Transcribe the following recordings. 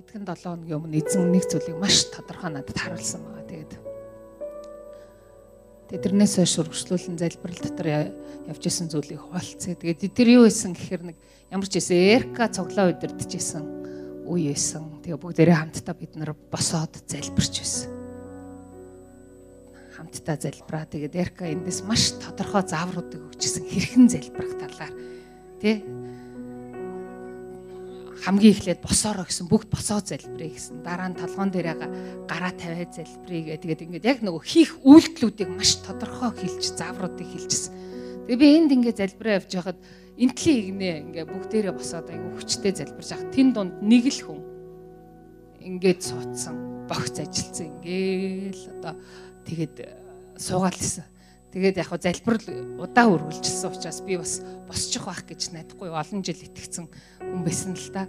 хэдхэн 7 хоногийн өмнө эзэн нэг зүйлийг маш тодорхой надад харуулсан байгаа. Тэгээд Тэгээд тэрнээс хойш өргөжлүүлэн залбирал дотор явж исэн зүйлийг хуваалцъя. Тэгээд тэр юу исэн гэхээр нэг ямар ч байсан эрка цоглоо удирдах исэн үе исэн. Тэгээ бүгдээрээ хамтдаа бид нар босоод залбирч байсан. Хамтдаа залбираа. Тэгээд эрка эндээс маш тодорхой заавруудыг өгчсэн хэрхэн залбирах талаар тий хамгийн эхлээд босоороо гэсэн бүгд босоо залбирая гэсэн. Дараа нь толгоон дээрээ гараа тавиад залбирая гэдэг. Тэгээд ингээд яг нөгөө хийх үйлдэлүүдийг маш тодорхой хэлж, заавруудыг хэлжсэн. Тэгээ би энд ингээд залбираа явж байхад энтлийн игнэ ингээд бүгдээрээ босоод айгу хүчтэй залбирж байгаа. Тэн дунд нэг л хүн ингээд суудсан, богц ажилтсан ингээл одоо тэгээд суугаал исэн. Тэгээд яг залбирал удаа үргэлжилсэн учраас би бас босчих байх гэж найдахгүй олон жил итгэцэн хүн байсан л та.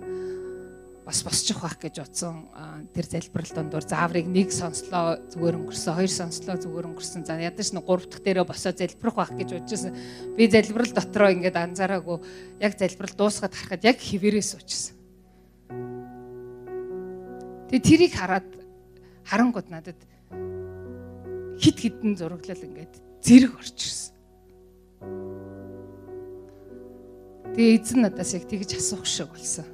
Бас босчих байх гэж утсан тэр залбирал дондор зааврыг нэг сонслоо зүгээр өнгөрсөн, хоёр сонслоо зүгээр өнгөрсөн. За ядаж нэг гурав дахь дээрээ босоо залбирах байх гэж бодчихсон. Би залбирал дотроо ингээд анзаараагүй яг залбирал дуусгаад харахад яг хിവэрээ суучсан. Тэгээ тэрийг хараад харангууд надад хит хитэн зураглал ингээд зэрэг орж ирсэн. Тэгээ эзэн надаас яг тэгж асуух шиг болсон.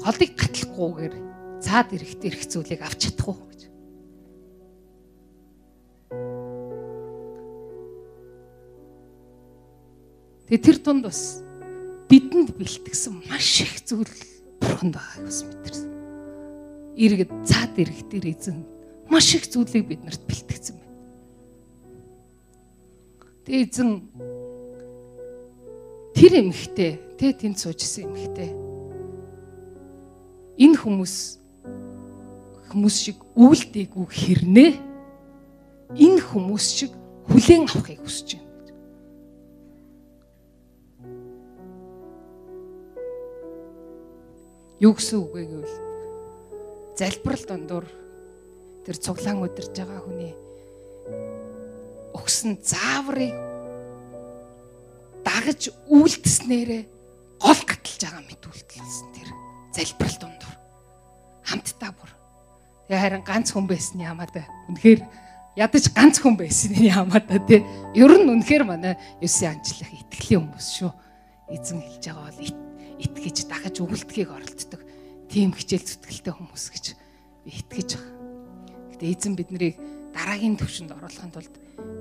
Голыг гатлахгүйгээр цаад эрэхтэй эрх зүйлийг авч чадах уу гэж. Тэгээ тэр тунд бас бидэнд бэлтгэсэн маш их зүйл бурханд байгааг бас мэдэрсэн. Иргэд цаад эрэхтэр эзэн маш их зүйлийг биднэрт бэлтгэсэн. Тэгээ эзэн тэр эмхтэй тэ тэнд суужсэн эмхтэй энэ хүмүүс хүмүүс шиг үйлдэггүй хэрнээ энэ хүмүүс шиг хүлээн авахыг хүсэж байна. Юу гэсэн үг вэ гэвэл залбирал дондор тэр цуглаан өдөрж байгаа хүний өгсөн зааврыг дагаж үйлдэснээрээ гол гаталж байгаа мэт үйлдэлсэн тэр залбирал дундуур. Хамтдаа бүр. Тэгээ харин ганц хүн байсан ямаа да үнэхээр ядаж ганц хүн байсан ямаа да тий ер нь үнэхээр манай ёсын анчлах итгэлийн хүмүүс шүү. Эзэн хэлж байгаа бол итгэж дахиж өгөлтгийг оролддог. Тийм хичээл зүтгэлтэй хүмүүс гэж би итгэж байгаа. Гэтэ эзэн биднийг дараагийн төвшөнд оруулахын тулд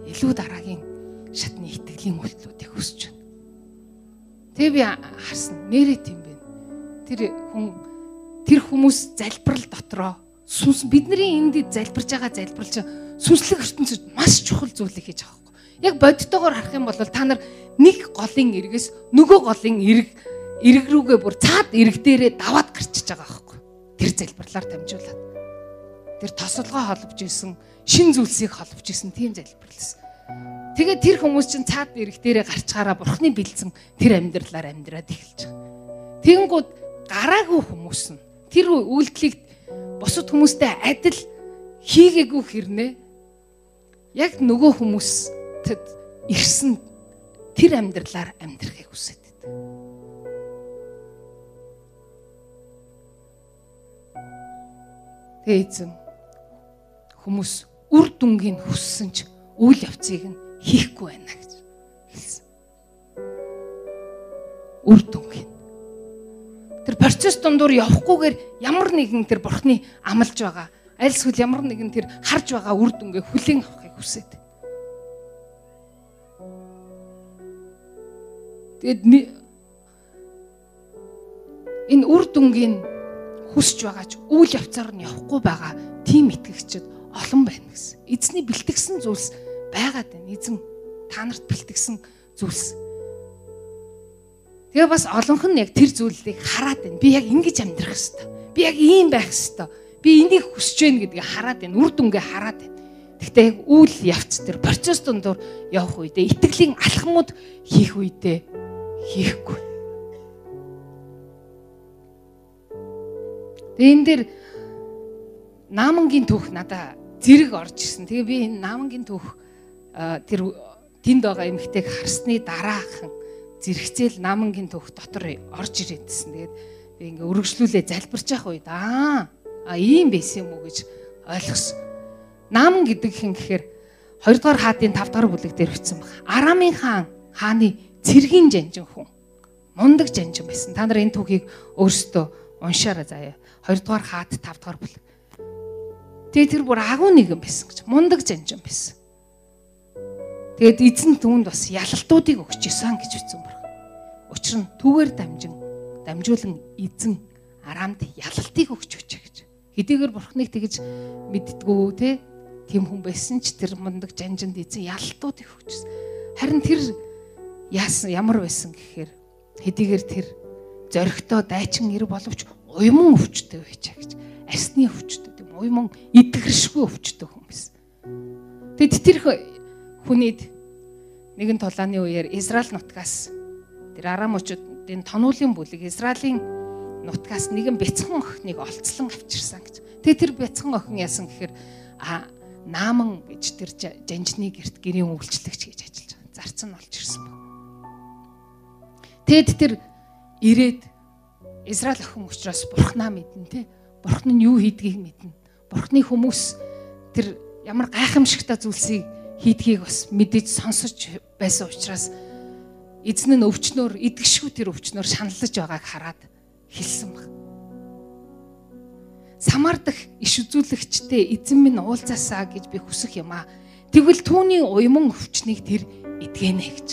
илүү дараагийн шатны итгэлийн үйлдэлүүдийг хүсэж байна. Тэгээ би харсан нэрээ тийм байна. Тэр хүн тэр хүмүүс залбирал дотроо сүнс бидний энд залбирж байгаа залбирал чинь сүнслэг ертөнцид маш чухал зүйлийг хийж байгаа байхгүй. Яг бодтойгоор харах юм бол та нар нэг голын эргээс нөгөө голын эрг эрг рүүгээ бүр цаад эрг дээрээ даваад гарчиж байгаа байхгүй. Тэр залбирлаар дамжуулаад. Тэр тосолгоо холбож исэн шин зүйлсийг холбож исэн тийм залбирлсан. Тэгээд тэр хүмүүс чинь цаад ирэх дээрээ гарчгаараа бурхны бэлдсэн тэр амьдралаар амьдраад эхэлж байгаа. Тэгэнгүүт гараагүй хүмүүс нь тэр үйлдэлийг бусад хүмүүстэй адил хийгээгүй хэрнээ яг нөгөө хүмүүстэд ирсэн тэр амьдралаар амьдрахыг хүсэж байдаг. Тэгээ эзэн хүмүүс үр дүнгийн хүссэн ч үйл явцыг нь хийхгүй байна гэж хэлсэн. Үр дүнгийн. Тэр процесс дундуур явахгүйгээр ямар нэгэн тэр бурхны амлж байгаа аль эсвэл ямар нэгэн тэр харж байгаа үр дүнгээ хүлээн авахыг хүсээд. Тэгэд энэ үр дүнгийн хүсж байгаа ч үйл явцаар нь явахгүй байгаа тийм итгэгчд олон байна гэсэн. Эзний бэлтгэсэн зүйлс байгаад байна. Эзэн та нарт бэлтгэсэн зүйлс. Тэгээ бас олонх нь яг тэр зүйлийг хараад байна. Би яг ингэж амьдрах хэвээр. Би яг ийм байх хэвээр. Би энийг хүсэж байна гэдгийг хараад байна. Үр дүнгээ хараад байна. Гэхдээ яг үйл явц тэр процесс дондор явах үедээ итгэлийн алхмууд хийх үедээ хийхгүй. Тэгээ энэ дэр наамангийн түүх надаа зэрэг орж ирсэн. Тэгээ би энэ наамангийн түүх тэр тэнд байгаа эмэгтэйг харсны дараахан зэрэгцээл наамангийн түүх дотор орж ирээдсэн. Тэгээд би ингээ өргөжлүүлээ залбирч явах үед аа а ийм байсан юм уу гэж ойлгосон. Нам гэдэг хин гэхээр 2 дугаар хаадын 5 дугаар бүлэг дээр бичсэн баг. Арамын хаан хааны цэргийн жанжин хүн. Мундаг жанжин байсан. Та нар энэ түүхийг өөрсдөө уншаарай заяа. 2 дугаар хаад 5 дугаар бүлэг. Тэгээ тэр бүр агуу нэгэн байсан гэж. Мундаг жанжин байсан. Тэгээд эзэн түүнд бас ялалтуудыг өгч исэн гэж бичсэн баг. Учир нь түүгээр дамжин дамжуулан эзэн арамд ялалтыг өгч өчөө гэж. Хэдийгээр бурхныг тэгж мэддгүү те тийм хүн байсан ч тэр мундаг жанжинд эзэн ялалтуудыг өгчсэн. Харин тэр яасан ямар байсан гэхээр хэдийгээр тэр зоригтой дайчин ир боловч уйман өвчтөй байчаа гэж. Арсны өвчтөй тийм уйман идэгэршгүй өвчтөй хүн байсан. Тэгэд тэр хүнийд нэгэн тулааны үеэр Израиль нутгаас тэр арамчуудын тонуулын бүлэг Израилийн нутгаас нэгэн бяцхан охиныг олцлон авчирсан гэж. Тэгээ тэр бяцхан охин яасан гэхээр а нааман гэж тэр жанжны герт гэрийн үйлчлэгч гэж ажиллаж байгаа. Зарцсан олж ирсэн баг. Тэгэд тэр ирээд Израиль охин учраас бурхнаа мэднэ те. Бурхан нь юу хийдгийг мэднэ. Бурхны хүмүүс тэр ямар гайхамшигтай зүйлсийг хийдгийг бас мэдээж сонсож байсан учраас эзэн нь өвчнөр идэгшгүй тэр өвчнөр шаналж байгааг хараад хэлсэн баг. Самар дахь иш үзүүлэгчтэй эзэн минь уулзаасаа гэж би хүсэх юм аа. Тэгвэл түүний уйман өвчнийг тэр эдгэнэ гэж.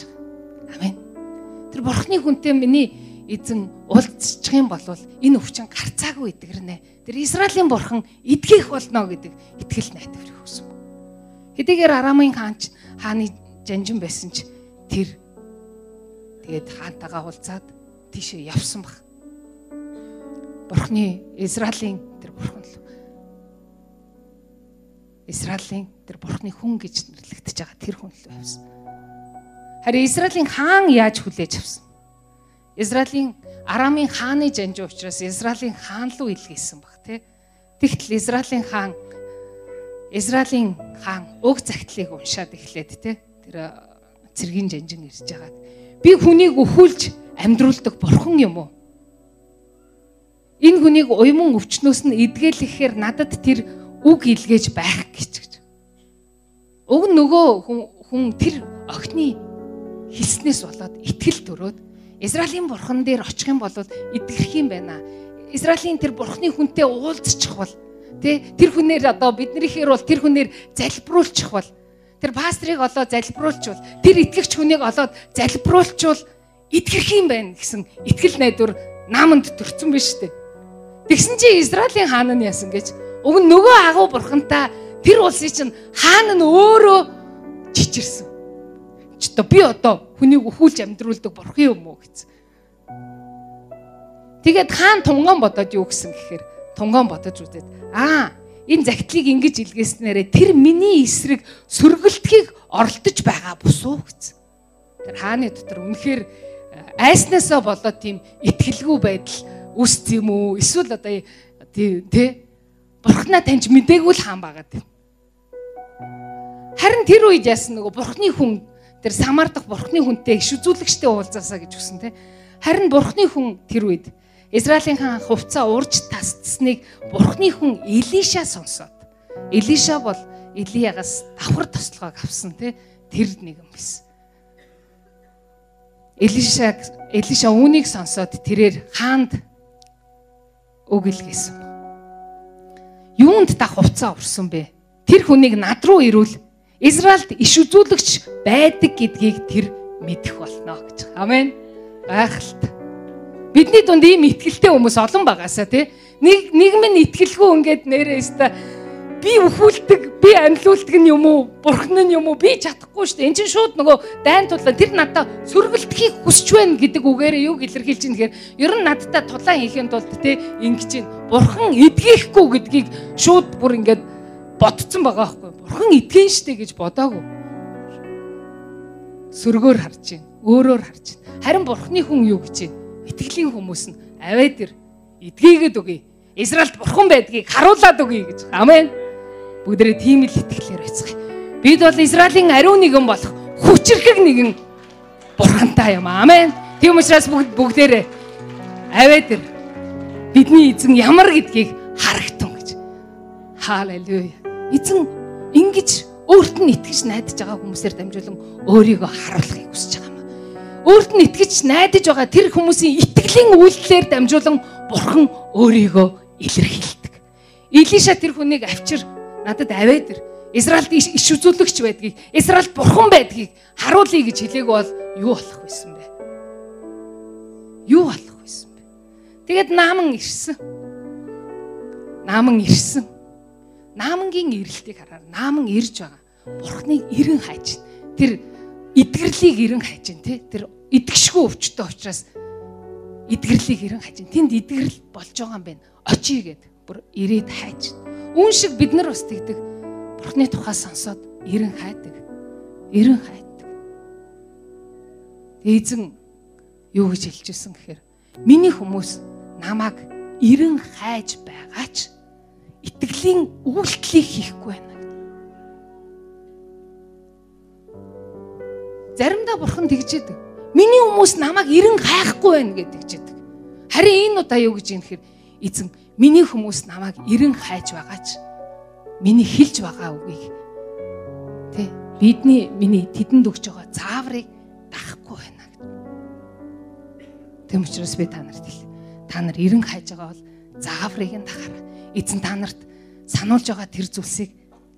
Амен. Тэр бурхны хүнтэй миний эзэн уулзчих юм бол энэ өвчин гарцаагүй эдгэрнэ. Тэр Израилийн бурхан эдгэх болно гэдэг итгэл найдвар өгсөн. Хэдийгээр Арамын хаанч хааны жанжин байсан ч тэр тэгээд хаантайгаа уулзаад тийшээ явсан баг. Бурхны Израилийн тэр бурхан л Израилийн тэр бурхны хүн гэж нэрлэгдэж байгаа тэр хүн л байсан. Харин Израилийн хаан яаж хүлээж авсан? Израилийн Арамын хааны жанжин учраас Израилийн хаан руу илгээсэн баг тий. Тэгтэл Израилийн хаан Израилийн хаан уг загтлыг уншаад эхлээд те тэр цэргийн жанжин ирж байгааг би хүнийг өхүүлж амьдруулдаг бурхан юм уу? Энэ хүнийг уйман өвчнөөс нь эдгэлэхээр надад тэр үг илгээж байх гэж. Уг нөгөө хүн тэр охины хэлснээс болоод итгэл төрөөд Израилийн бурхан дээр очих юм бол итгэх юм байна. Израилийн тэр бурхны хүнтэй уулзчих бол Тэ тэр хүнээр одоо биднийхээр бол тэр хүнээр залбируулчих бол тэр пастрыг олоод залбируулчвал тэр итгэгч хүнийг олоод залбируулчвал итгэх юм байна гэсэн итгэл найдвар нааманд төрцөн биш үү? Тэгсэн чи Израилийн хаан нь яасан гэж уг нь нөгөө агуу бурхантай тэр улсын чинь хаан нь өөрөө чичирсэн. Ч одоо би одоо хүнийг өхүүлж амьдруулдаг бурхан юм уу гэсэн. Тэгээд хаан тунган бодоод юу гэсэн гэхээр тунган бодож үзээд аа энэ загтлыг ингэж илгээснээрээ тэр миний эсрэг сөргөлтхийг оролдож байгаа бусуу гэсэн. Тэр хааны дотор үнэхээр э, айснаасаа болоод тийм ихтгэлгүй байдал үүсц юм уу? Эсвэл одоо тий бурхнаа таньж мдээгүй л хаан байгаа тийм. Харин тэр үед яасан нөгөө бурхны хүн тэр самардах бурхны хүнтэй иш үзүүлэгчтэй уулзаасаа гэж хүсэн тий. Харин бурхны хүн тэр үед Израилийн хаан хувцаа урж тасцсныг бурхны хүн Илиша сонсоод Илиша бол Илиягаас давхар тослогоог авсан тий тэр нэгэн байсан. Илиша Илиша үүнийг сонсоод тэрээр хаанд үг илгээсэн. Юунд та хувцаа урсан бэ? Тэр хүнийг над руу ирүүл. Израильд иш үзүүлэгч байдаг гэдгийг тэр мэдэх болно гэж. Амен. Гайхалтай. Бидний дунд ийм ихтгэлтэй хүмүүс олон байгаасаа тий. Нэг нийгэм нь ихтгэлгүй ингээд нэрээ өста би өхүүлдэг, би амьлуулдаг нь юм уу? Бурхан нь юм уу? Би чадахгүй шүү дээ. Энд чинь шууд нөгөө дайн тулаан тэр надад сөргөлтхийг хүсч байна гэдэг үгээрээ юу илэрхийлж ийн гэхээр ер нь надтай тулаан хийхэд тулд тий ингэж чинь бурхан эдгэхгүй гэдгийг шууд бүр ингээд бодцсон байгаа байхгүй. Бурхан эдгэн штэ гэж бодоагүй. Сөргөөр харж байна. Өөрөөр харж байна. Харин бурханы хүн юу гэж байна? итгэлийн хүмүүс нь аваа дээр эдгээгээд өгье. Израильд бурхан байдгийг харуулад өгье гэж. Амен. Бүгдээрээ тийм л итгэлээр байцгаая. Бид бол Израилийн ариун нэгэн болох хүчрхэг нэгэн бурхантай юм. Амен. Тийм учраас бүгд бүгдээрээ аваа дээр бидний эзэн ямар гэдгийг харагтун гэж. Халелуя. Эзэн ингэж өөрт нь итгэж найдаж байгаа хүмүүсээр дамжуулан өөрийгөө харуулахыг хүсэж байгаа юм. Өөрт нь итгэж найдаж байгаа тэр хүмүүсийн итгэлийн үйлдэлээр дамжуулан бурхан өөрийгөө илэрхийлдэг. Илиша тэр хүнийг авчир надад аваад ир. Израильд иш үзүүлэгч байдгийг, Израильд бурхан байдгийг харуулъя гэж хэлээг бол юу болох байсан бэ? Юу болох байсан бэ? Тэгээд нааман ирсэн. Нааман ирсэн. Наамангийн ирэлтийг хараар нааман ирж байгаа. Бурхныг эрен хайж. Тэр эдгэрлийг эрен хайж дээ, тэ? Тэр итгэшгүй өвчтөе учраас эдгэрлийг эрен хайж. Тэнд эдгэрл болж байгаа юм байна. Очие гэд бүр ирээд хайж. Үүн шиг бид нар бас тэгдэг Бурхны тухай сонсоод эрен хайдаг. Эрен хайдаг. Эзэн юу гэж хэлжсэн гэхээр миний хүмүүс намайг эрен хайж байгаач итгэлийн үйлдэлийг хийхгүй байна. Заримдаа бурхан тэгжээдэг. Миний хүмүүс намайг эрен хайхгүй байна гэдэг чидэг. Харин энэ удаа юу гэж юм гэхээр эзэн миний хүмүүс намайг эрен хайж байгаач миний хэлж байгаа үгийг тий бидний миний тэдэнд өгч байгаа цааврыг дахгүй байна гэдэг. Тэм учраас би та нарт хэл. Та нар эрен хайж байгаа бол зааврыг нь дахаарай. Эзэн та нарт сануулж байгаа тэр зүйлсийг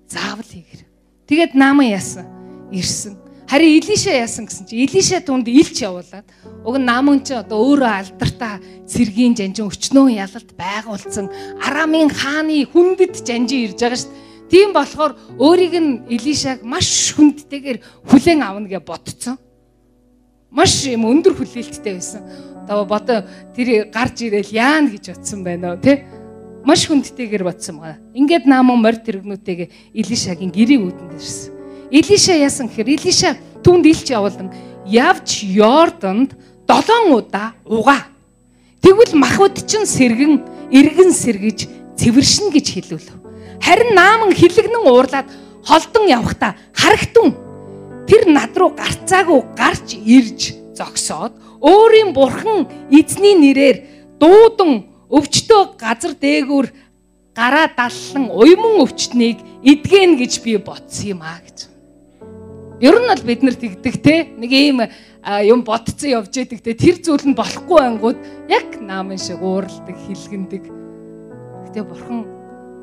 заавал хийгэр. Тэгээд нааман яасан. Ирсэн. Харин Илиша яасан гэсэн чи Илиша түнд илч явуулаад уг нь нааман чи одоо өөрөө алдартай цэргийн жанжин өчнөө ялалт байгуулсан Арамын хааны хүндэт жанжин ирж байгаа шүү дээ. Тийм болохоор өөрийг нь Илишаг маш хүндтэйгээр хүлээн авна гэж бодцсон. Маш юм өндөр хүлээлттэй байсан. Одоо бодоо тэр гарч ирээл яана гэж бодсон байна уу те? Маш хүндтэйгээр бодсон байгаа. Ингээд нааман морь тэрэгнүүтэйгээ Илишагийн гэрийг үүдэнд ирсэн. Илиша яасан гэхээр Илиша түнд илч явуулан явж Йордонд 7 удаа угаа. Тэгвэл махбод чинь сэргэн эргэн сэргэж цэвэршин гэж хэлвэл. Харин нааман хилэгнэн уурлаад холдон явхдаа харагтун тэр над руу гарцаагүй гарч ирж зогсоод өөрийн бурхан эзний нэрээр дуудан өвчтөө газар дээгүүр гараа даллан уйман өвчтнийг эдгэн гэж би бодсон юм а гэж. Ер нь бол бид нар тэгдэг те нэг ийм юм бодцсон явж яадаг те тэр зүйл нь болохгүй ангууд яг наамын шиг уурладаг хилгэндэг. Гэтэ бурхан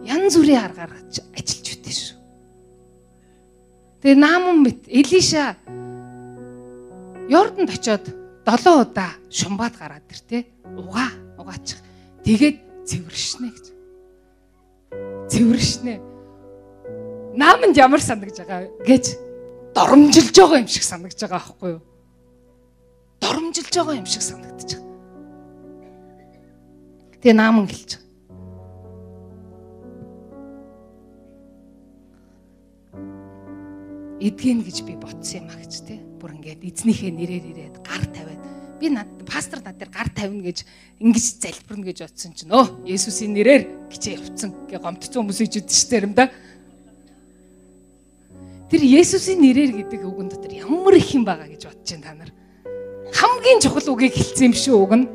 янз бүрийн аргаар ажиллаж үтээ шүү. Тэгээ нааман мэт Элиша Йорданд очиод 7 удаа шумбаад гараад ир те угаа угаачих. Тэгээд цэвэршнэ гэж. Цэвэршнэ. Нааманд ямар санагдаж байгаа гэж доромжилж байгаа юм шиг санагдаж байгаа аахгүй юу? Доромжилж байгаа юм шиг санагдаж байгаа. Тэгээ нааман гэлж эдгэн гэж би ботсон юм а гэж те бүр ингээд эзнийхээ нэрээр ирээд гар тавиад би над пастор над дээр гар тавина гэж ингэж залбирна гэж бодсон чинь өө Есүсийн нэрээр гिचээ явцсан гэ гомдцсон хүмүүс шүү дээ юм да Тэр Есүсийн нэрээр гэдэг үгэн дотор ямар их юм байгаа гэж бодож байна та нар. Хамгийн чухал үгийг хэлсэн юм шүү үг нь.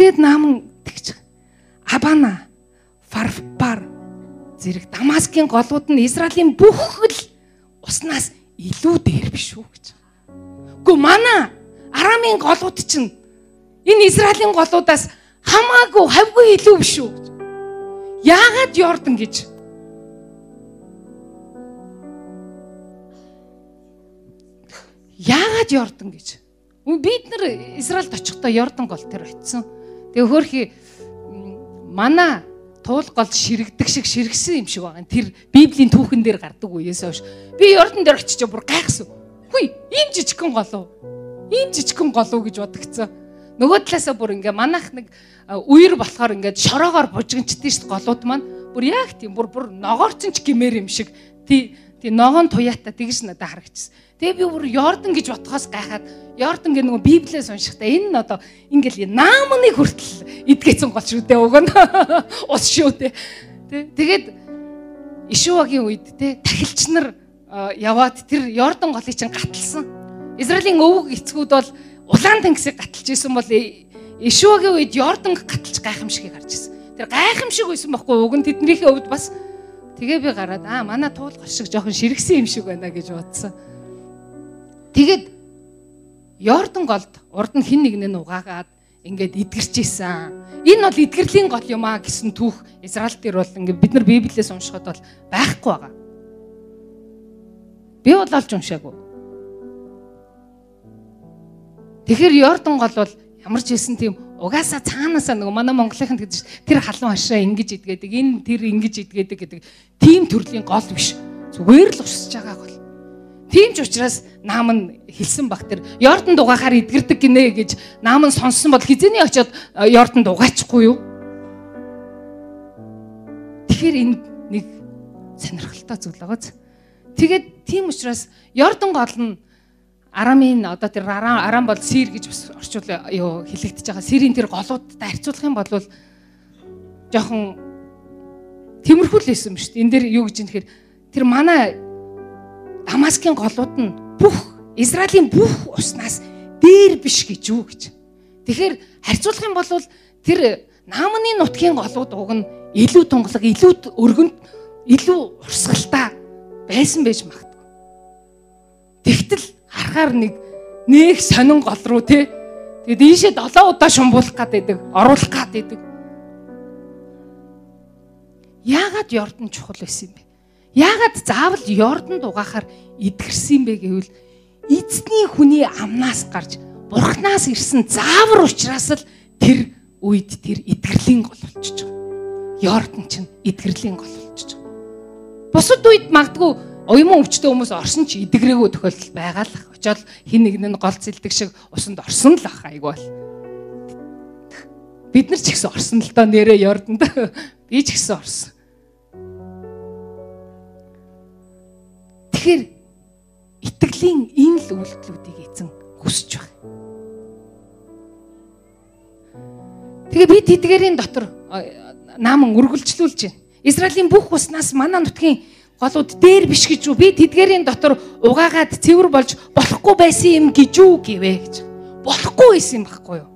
Тэгэд нааман тэгж Абана, Фарфар зэрэг Дамаскын голууд нь Израилийн бүх л уснаас илүү дээр биш үү гэж. Гү мана Арамын голууд чинь энэ Израилийн голуудаас хамаагүй хавгүй илүү биш үү гэж. Яагаад Йордан гэж? Яагаад Йордан гэж? Бид нар Израильд очихдоо Йордан гол тэр очисон. Тэгээ хөөхи мана туул гол ширэгдэг шиг ширгсэн юм шиг байгаа. Тэр Библийн түүхэн дээр гардаг үеэс хойш би Йордан дээр очиж бүр гайхсан. Хүй, ийм жижигхэн голов. Ийм жижигхэн голов гэж бодогцсон. Нөгөө талаасаа бүр ингээ манайх нэг үер болохоор ингээд шороогоор бужигнчдээ шүү голууд маань бүр яг тийм бүр бүр ногоорцсон ч гимээр юм шиг тий тий ногоон туяата тэгж надад харагдчихсан. Тэгээ би бүр Йордан гэж ботхоос гайхаад Йордан гэх нөгөө Библиэс уншихдаа энэ нь одоо ингээл наамны хүртэл идгээсэн гол шүү дээ уг нь ус шүү дээ. Тэ тэгээд Ишуагийн үед те тахилч нар яваад тэр Йордан голыг чинь гаталсан. Израилийн өвөг эцгүүд бол улаан тэнгисийг гаталж исэн бол Ишуагийн үед Йорданг гаталж гайхамшигыг харж исэн. Тэр гайхамшиг байсан байхгүй уг нь тэднийхээ хувьд бас тэгээ би гараад аа манай туулгар шиг жоохон ширгсэн юм шиг байна гэж бодсон. Тэгэд Йордан голд урд нь хин нэгнээ угаагаад ингээд эдгэрч исэн. Энэ бол эдгэрлийн гол юм а гэсэн түүх Израиль дээр бол ингээд бид нар Библиэс уншихад бол байхгүй байгаа. Би бол олж уншаагүй. Тэгэхээр Йордан гол бол ямар ч хэлсэн тийм угаасаа цаанаасаа нөгөө манай Монголынханд гэж тэр халуун хашаа ингэж идгээдэг энэ тэр ингэж идгээдэг гэдэг тийм төрлийн гол биш. Зүгээр л усж байгаа гол. Тийм ч учраас наам нь хэлсэн баг тэр Йордан дугаахаар идгэрдэг гинэ гэж наам нь сонссон бол хизээний очиод Йордан дугаачихгүй юу? Тэгэхээр энэ нэг сонирхолтой зүйл байгааз. Тэгээд тийм учраас Йордан гол нь Арамын одоо тэр арам арам бол сир гэж бас орчуул юу хэлэгдэж байгаа. Сирийн тэр голуудтай харьцуулах юм бол жоохон темирхүүл лээсэн ба шүү дээ. Энд дээр юу гэж юм тэгэхээр тэр манай Дамаскын голууд нь бүх Израилийн бүх уснаас дээр биш гэж юу гэж. Тэгэхээр харьцуулах юм бол тэр наамны нутгийн голууд уг нь илүү тунгалаг, илүү өргөнд, илүү урсгалтай байсан байж магадгүй. Тэгтэл харахаар нэг нэг сонин гол руу те. Тэгээд ийшээ 7 удаа шумбуулах гад байдаг оруулах гад байдаг. Яагаад Йордан чухал байсан юм бэ? Яагаад заавал Йордан дугаахаар идгэрсэн юм бэ гэвэл эзний хүний амнаас гарч бурхнаас ирсэн заавар учраас л тэр үед тэр идгэрлийн гол болчихж байгаа Йордан чинь идгэрлийн гол болчихж байгаа бусад үед магадгүй уйман өвчтөе хүмүүс орсон ч идэгрээгүй тохиолдол байгаа л ах. Очоод хин нэг нь гол зэлдэг шиг усанд орсон л ах айгуул. Бид нар ч ихсэн орсон л доо нэрээ Йорданд. Би ч ихсэн орсон. Тэгэхээр итгэлийн энэ л үйлдэлүүдийг эзэн хүсэж байна. Тэгээ би тэдгэрийн дотор нааман үргэлжлүүлж байна. Израилийн бүх уснаас манай нутгийн голууд дээр биш гэж үү би тэдгэрийн дотор угаагаад цэвэр болж болохгүй байсан юм гэж үү гэвэ гэж. Болохгүй байсан юм баггүй юу?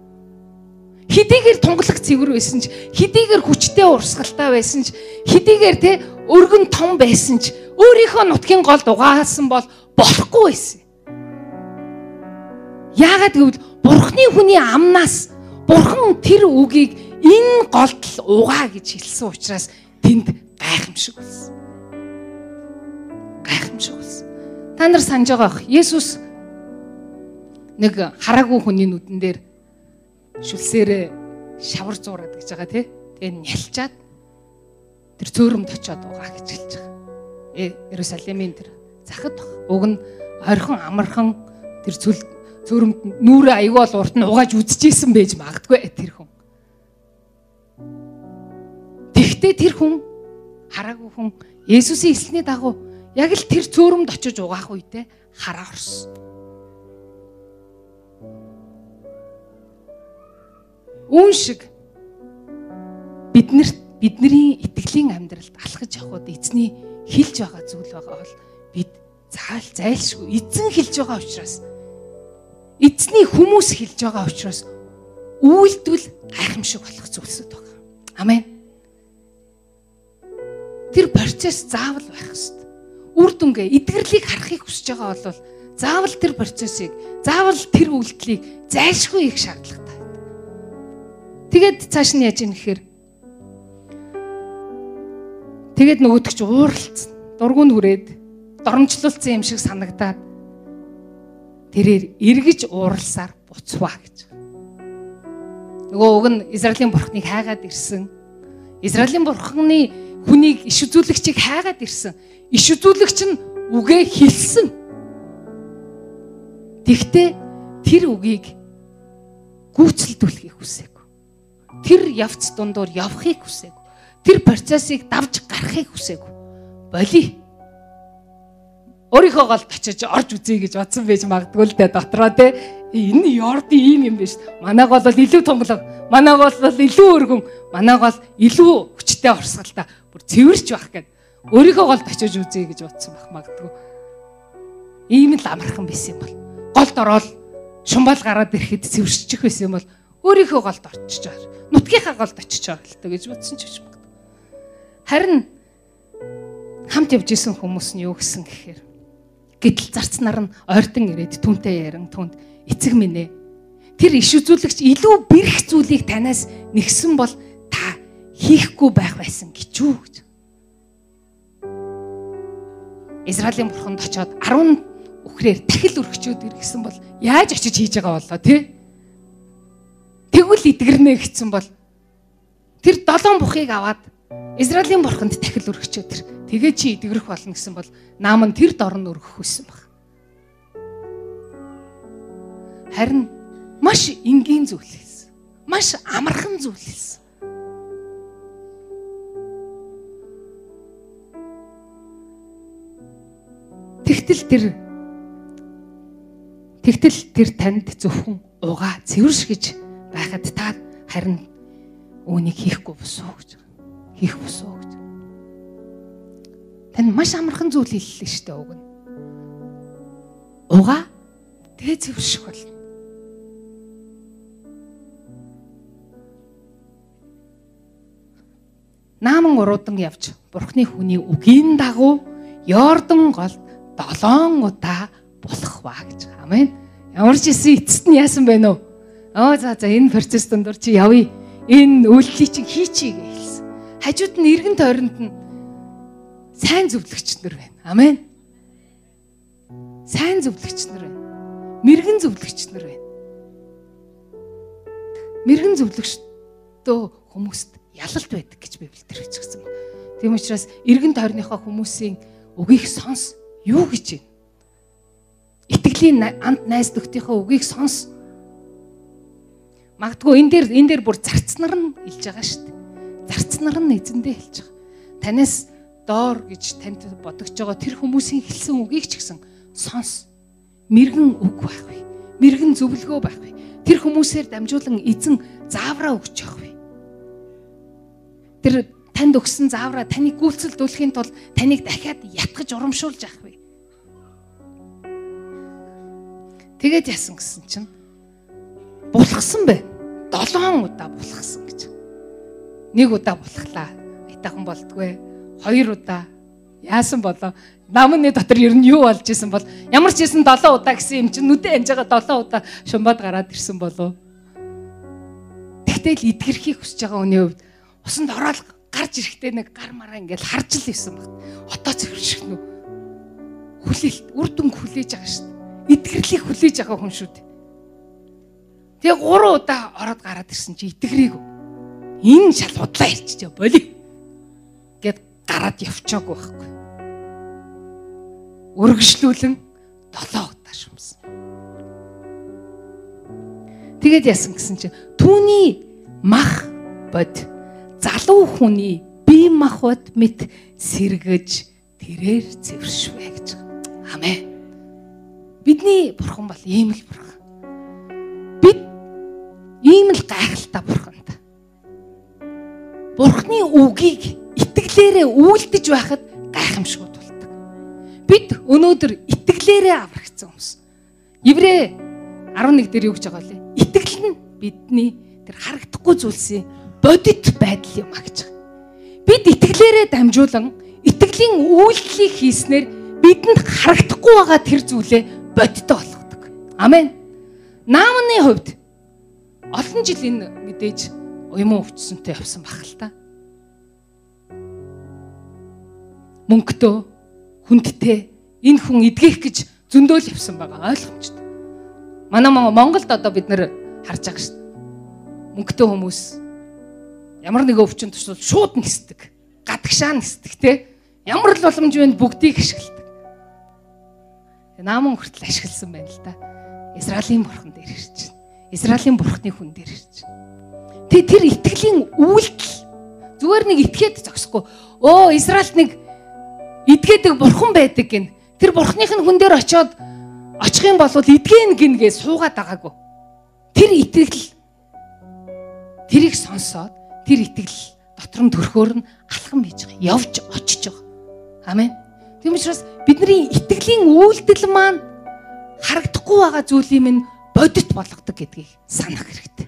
Хэдийгээр тунгалаг цэвэр байсан ч хэдийгээр хүчтэй урсгалтай байсан ч хэдийгээр те өргөн том байсан ч өөрийнхөө нутгийн голд угаасан бол болохгүй байсан. Яагаад гэвэл бурхны хүний амнаас бурхан тэр үгийг энэ голд угаа гэж хэлсэн учраас тэнд гайхамшиг болсон гайхамшиг болсон. Та нар санаж байгаа бох. Есүс нэг хараагүй хүний нүдэн дээр шүлсээрээ шавар зуураад гэж байгаа тий. Тэгээ нялчаад тэр цөөрөмд очиод угаа гэж хэлж байгаа. Э Иерусалимийн тэр захад. Уг нь орхон амархан тэр цөл цөөрөмд нүрэ аягүй бол урт нь угааж үдчихсэн байж магадгүй тэр хүн. Тэгтээ тэр хүн хараагүй хүн Есүсийн эсэлний дагуу яг л тэр цөөрөмд очиж угаах үедээ хараа орсон. Үүн шиг биднэрт бидний итгэлийн амьдралд алхаж явхад эзний хилж байгаа зүйл байгаа бол бид заал зайлшгүй эзэн хилж байгаа учраас эзний хүмүүс хилж байгаа учраас үйлдэл гайхамшиг болох зүйлсүүд байна. Амен. Тэр процесс заавал байх ёстой үр дүнгээ эдгэрлийг харахыг хүсэж байгаа бол заавал тэр процессыг заавал тэр үйлдэлийг зайлшгүй их шаардлагатай. Тэгээд цааш нь яаж юм гэхээр тэгээд нөгөөдөг чи ууралцсан. Дургуун хүрээд доромжлуулсан юм шиг санагдаад тэрээр эргэж ууралсаар буцваа гэж. Нөгөө уг нь Израилийн бурхныг хайгаад ирсэн. Израилийн бурхны хүнийг иш үзүүлэгчийг хайгаад ирсэн иш үзүүлэгч нь үгээ хэлсэн. Тэгтээ тэр үгийг гүйцэлдүүлэхийг хүсээгүй. Тэр явц дундуур явахыг хүсээгүй. Тэр процессыг давж гарахыг хүсээгүй. Боли. Өөрийнхөө голд очиж орж үзье гэж бодсон байж магадгүй л дээ дотроо те. Энэ Йорди ийм юм биш. Манай гол бол илүү тунгалаг. Манай гол бол илүү өргөн. Манай гол илүү хүчтэй орсгалтай. Бүр цэвэрч байх гэдэг өөрийнхөө голд очиж үзье гэж бодсон байх магадгүй. Ийм л амархан байсан юм бол голд ороод шумбал гараад ирэхэд цэвэршчих байсан юм бол өөрийнхөө голд байгаа. Нутгийнхаа голд байгаа л та гэж бодсон ч гэж магадгүй. Харин хамт явж исэн хүмүүс нь юу гэсэн гэхээр гэтэл зарцнаар нь ойртон ирээд түнтэй яран түнд эцэг минь ээ тэр иш үзүүлэгч илүү бэрх зүйлийг танаас нэгсэн бол хийхгүй байх байсан гэж юу гэж. Израилийн бурханд очоод 10 үхрээр дахил өргөчөөд иргэсэн бол яаж очиж хийж байгаа болоо тий? Тэгвэл идгэрнэ гэсэн бол тэр долоон бухыг аваад Израилийн бурханд дахил өргөчөөд тэр тэгээ чи идгэрэх болно гэсэн бол наам нь тэр дорн өргөх хүссэн баг. Харин маш энгийн зүйл хэлсэн. Маш амархан зүйл хэлсэн. Тэгтэл тэр Тэгтэл тэр танд зөвхөн угаа цэвэрш гэж байхад та харин үүнийг хийхгүй босоо гэж. Хийх босоо гэж. Тань маш амархан зүйл хэллээ шүү дээ уг нь. Угаа тэгээ цэвэрших болно. Нааман уруудан явж Бурхны хүний үгийн дагуу Йордан гол 7 удаа болох ба гэж. Амен. Ямар ч исэн эцэст нь яасан бэ нөө? Оо за за энэ процесс дондор чи явъя. Энэ үйлчлийг чи хийчихье гэж хэлсэн. Хажууд нь эргэн тойронд нь сайн зөвлөгч нар байна. Амен. Сайн зөвлөгч нар байна. Мэргэн зөвлөгч нар байна. Мэргэн зөвлөгчтөө хүмүүст ялалт байдаг гэж Библиэлд хэлчихсэн. Тийм учраас эргэн тойрныхоо хүмүүсийн үгийг сонс юу гэж байна? Итгэлийн амт найз нөхдийнхөө үгийг сонс. Магадгүй энэ дээр энэ дээр бүр зарцнаар нь хэлж байгаа шүү дээ. Зарцнаар нь эзэндээ хэлж байгаа. Танаас доор гэж танд бодогч байгаа тэр хүмүүсийн хэлсэн үгийг ч гэсэн сонс. Мэргэн үг байх вэ? Мэргэн зөвлөгөө байх вэ? Тэр хүмүүсээр дамжуулан эзэн заавраа өгч явах вэ? Тэр танд өгсөн заавраа таныг гүйцэлдүүлэхийн тулд таныг дахиад ятгах урамшуулж явах вэ? Тэгээд яасан гэсэн чинь булхсан бэ. 7 удаа булхсан гэж. Нэг удаа булхлаа. Айтахан болдгүй. Хоёр удаа яасан болоо. Намны дотор ер нь юу болж исэн бол ямар ч исэн 7 удаа гэсэн юм чинь нүдэ амж байгаа 7 удаа шумбаад гараад ирсэн болов. Тэгтэл идгэрхийг хүсэж байгаа хүний хувьд усанд ороод гарч ирэхдээ нэг гар мараа ингээл харж л исэн баг. Отоо цэвэрших нү. Хүлээлт үр дүн хүлээж байгаа шүү итгэрлийг хүлээж байгаа хүн шүү дээ. Тэгээ 3 удаа ороод гараад ирсэн чи итгэрийг энэ шал худлаа ирчихэ боли гэд гараад явчаагүй байхгүй. Өргөжлүүлэн 7 удаа шумсан. Тэгээд яасан гэсэн чи түүний мах бод залуу хүний бие махбод мэт сэргэж тэрээр зэвэршвэ гэж. Амен. Бидний бурхан бол ийм л бурхан. Бид ийм л гайхалтай бурханд. Бурхны үгийг итгэлээрээ үйлдэж байхад гайхамшгүй тулдаг. Бид өнөөдөр итгэлээрээ аврагдсан хүмүүс. Еврэ 11 дээр юу гэж байгаа вэ? Итгэл нь бидний тэр харагдахгүй зүйлсийн бодит байдал юм а гэж. Бид итгэлээрээ дамжуулан итгэлийн үйлдэлийг хийснээр бидэнд харагдахгүй байгаа тэр зүйлээ бодиттой болгодог. Амен. Наамны хувьд олон жил энэ мэдээж юм өвчсөнтэй явсан баг л та. Мөнгөтэй, хүндтэй энэ хүн эдгэх гэж зөндөөл явсан байгаа ойлгомжтой. Манай Монголд одоо бид нэр харж байгаа шүү дээ. Мөнгөтэй хүмүүс ямар нэгэн өвчин тусвал шууд нисдэг. Гадагшаа нисдэг те. Ямар л боломж вэ бүгдийг ашигладаг нааман хүртэл ашигласан байна л да. Израилийн бурхан дээр ирж байна. Израилийн бурхны хүн дээр ирж байна. Тэг тэр итгэлийн үйлдэл зүгээр нэг итгээд зогсохгүй. Оо Израильд нэг идгээдэг бурхан байдаг гин. Тэр бурхных нь хүн дээр очиод очих юм бол идгэн гингээ суугаад байгаагүй. Тэр итгэл тэрийг сонсоод тэр итгэл дотор нь төрхөөр нь алхам хийж байгаа. Явж очиж байгаа. Амен. Тийм учраас бидний итгэлийн үйлдэл маань харагдахгүй байгаа зүйлийн минь бодит болгодог гэдгийг санах хэрэгтэй.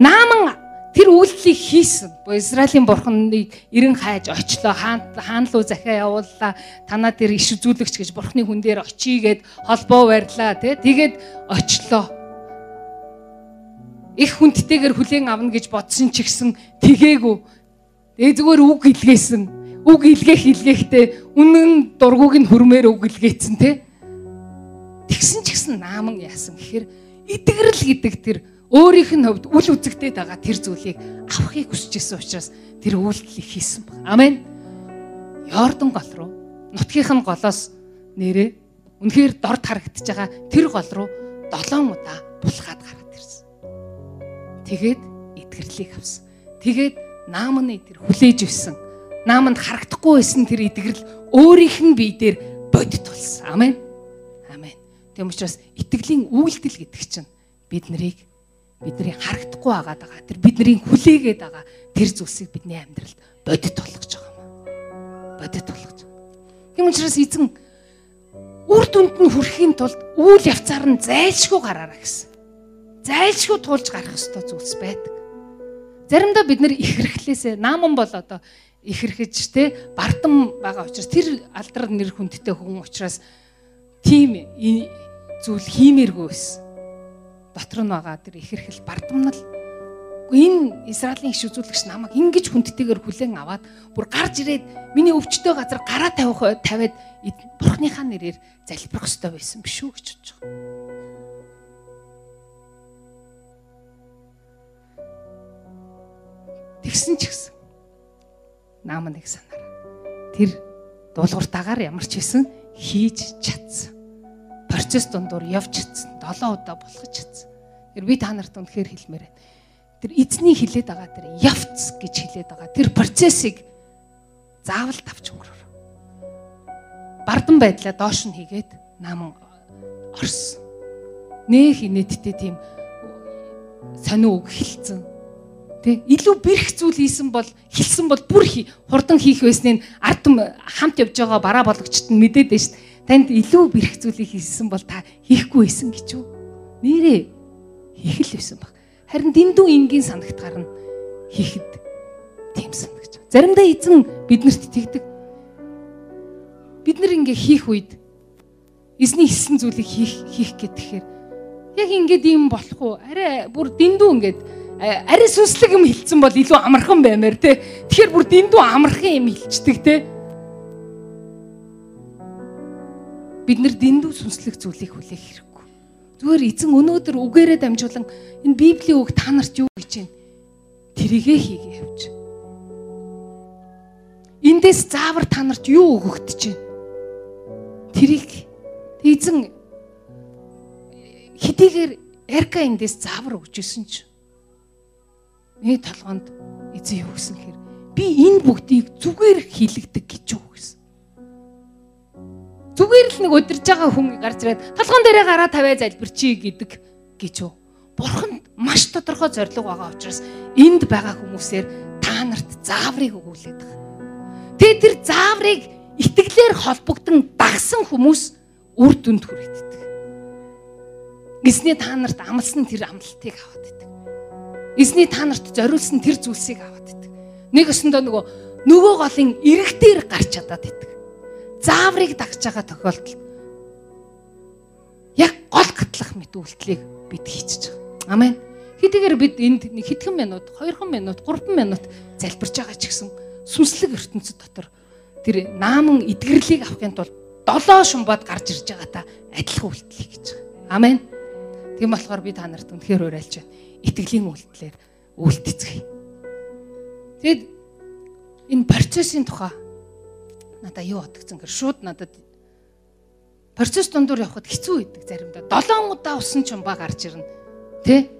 Нааман тэр үйлдэлийг хийсэн. Израилийн бурхныг эрен хайж очлоо. Хаан хаан руу захиа явууллаа. Танаа тэр иш үзүүлэгч гэж бурхны хүн дээр очийгээд холбоо барьлаа тий. Тэгээд очлоо. Их хүндтэйгээр хүлээн авна гэж бодсон ч гэсэн тэгээгүй. Тэгээ зүгээр үг илгээсэн. Үг илгээх илгээхтэй үнэн дургуг нь хөрмээр үг илгээсэн тий. Тэгсэн ч гэсэн нааман яасан гэхээр итгэрэл гэдэг тэр өөрийнх нь хувьд үл үзэгдээд байгаа тэр зүйлийг авахыг хүсэж исэн учраас тэр үйлдэлийг хийсэн баг. Амен. Йордан гол руу нутгийнх нь голоос нэрээ үнэхээр дорд харагдаж байгаа тэр гол руу 7 удаа булхаад гараад ирсэн. Тэгээд итгэрлийг авсан. Тэгээд наамны тэр хүлээж өссөн. Нааманд харагдахгүй байсан тэр итгэрл өөрийнх нь бие дээр бодит болсон. Амен. Амен. Тэм учраас итгэлийн үйлдэл гэдэг чинь бид нарыг бидний харагдахгүй байгаад байгаа. Тэр бидний хүлээгээд байгаа тэр зүйлсийг бидний амьдралд бодит болгож байгаа юм. Бодит болгож. Тийм учраас эзэн үр дүнд нь хүрэхийн тулд үйл явцаар нь зайлшгүй гараараа гэсэн. Зайлшгүй туулж гарах ёстой зүйлс байдаг. Заримдаа бид нэр их хэрэглээсээ нааман бол одоо их хэрэгж те бардам байгаа учраас тэр алдар нэр хүндтэй хүн учраас тийм зүйл хиймээргүй байсан дотор нь байгаа тэр ихэрхэл бардамнал энэ Израилийн иш үзүүлэгч намайг ингэж хүндтэйгээр хүлээн аваад бүр гарч ирээд миний өвчтөе газар гараа тавих тавиад бурхныхаа нэрээр залбирах ёстой байсан биш үү гэж бодож байгаа. Тэгсэн ч гэсэн наам нэг санаараа тэр дуулууртаагаар ямар ч хэсэн хийж чадсан. Процесс дундуур явж чадсан. 7 удаа болгож чадсан. Тэр би та нарт үнэхээр хэлмээр байна. Тэр эзний хилээд байгаа тэр явц гэж хилээд байгаа. Тэр процессыг заавал тавч өнгөрөөр. Бардан байдлаа доош нь хийгээд наман орсон. Нэх инээдтэй тийм сонио үг хэлсэн. Тэ илүү бэрх зүйл хийсэн бол хэлсэн бол бүр хурдан хийх байсныг ард хамт явж байгаа бараа болгочт нь мэдээд шүү дээ. Танд илүү бэрх зүйлийг хийсэн бол та хийхгүй байсан гэж юу? Нэрээ хийх л байсан баг. Харин дэндүү энгийн санагт гарна хийхэд тийм санагч. Заримдаа эзэн биднэрт тэгдэг. Бид нар ингээ хийх үед эзний хийсэн зүйлийг хийх хийх гэхээр яг ингээд юм болох уу? Арай бүр дэндүү ингээд арай сүнслэг юм хилцсэн бол илүү амархан баймаар те. Тэгэхээр бүр дэндүү амархан юм хилчдэг те. Бид нар дэндүү сүнслэг зүйлийг хүлээх хэрэг Зүгээр эзэн өнөөдөр үгээрээ дамжуулан энэ Библийн үг та нарт юу гэж байна? Тэрийгэ хийгээ явж. Эндээс заавар та нарт юу өгөгдөж байна? Тэрийг эзэн хэдийгээр Эрка эндээс заавар өгч исэн ч මේ толгонд эзэн юу гэсэн хэр би энэ бүгдийг зүгээр хийлэгдэг гэж юу гэсэн. Зүгээр л нэг удирж байгаа хүн гарч ирээд толгоон дээрээ гараа тавиа залбирчий гэдэг гэж юу. Бурханд маш тодорхой зориг байгаа учраас энд байгаа хүмүүсээр та нарт зааврыг өгүүлээд байгаа. Тэгээ тэр зааврыг итгэлээр холбогдсон дагсан хүмүүс үр дүнд хүрэгддэг. Эзний та нарт амлсан тэр амлалтыг аваад. Эзний та нарт зориулсан тэр зүйлсийг аваад идэг. Нэг өсөндөө нөгөө нөгөө голын эрэгтээр гарч чадаад идэг зааврыг дагж байгаа тохиолдолд яг гол гатлах мэт үйлдэлийг бид хийчихэж байгаа. Амен. Хэдийгээр бид энд хэдхэн минут, 2 минут, 3 минут залбирч байгаа ч гэсэн сүнслэг ертөнцид дотор тэр нааман эдгэрлийг авахын тулд долоо шумбаад гарч ирж байгаа та адилхан үйлдэл хийж байгаа. Амен. Тийм болохоор би та нарт үнэхээр уриалж байна. Итгэлийн үйлдэлээр үйлдэцгээе. Тэгэд энэ процессын тухай надаа юу бодгцэн гэр шууд надад процесс дундуур явхад хэцүү байдаг заримдаа. 7 удаа усан ч умбаа гарч ирнэ. Тэ?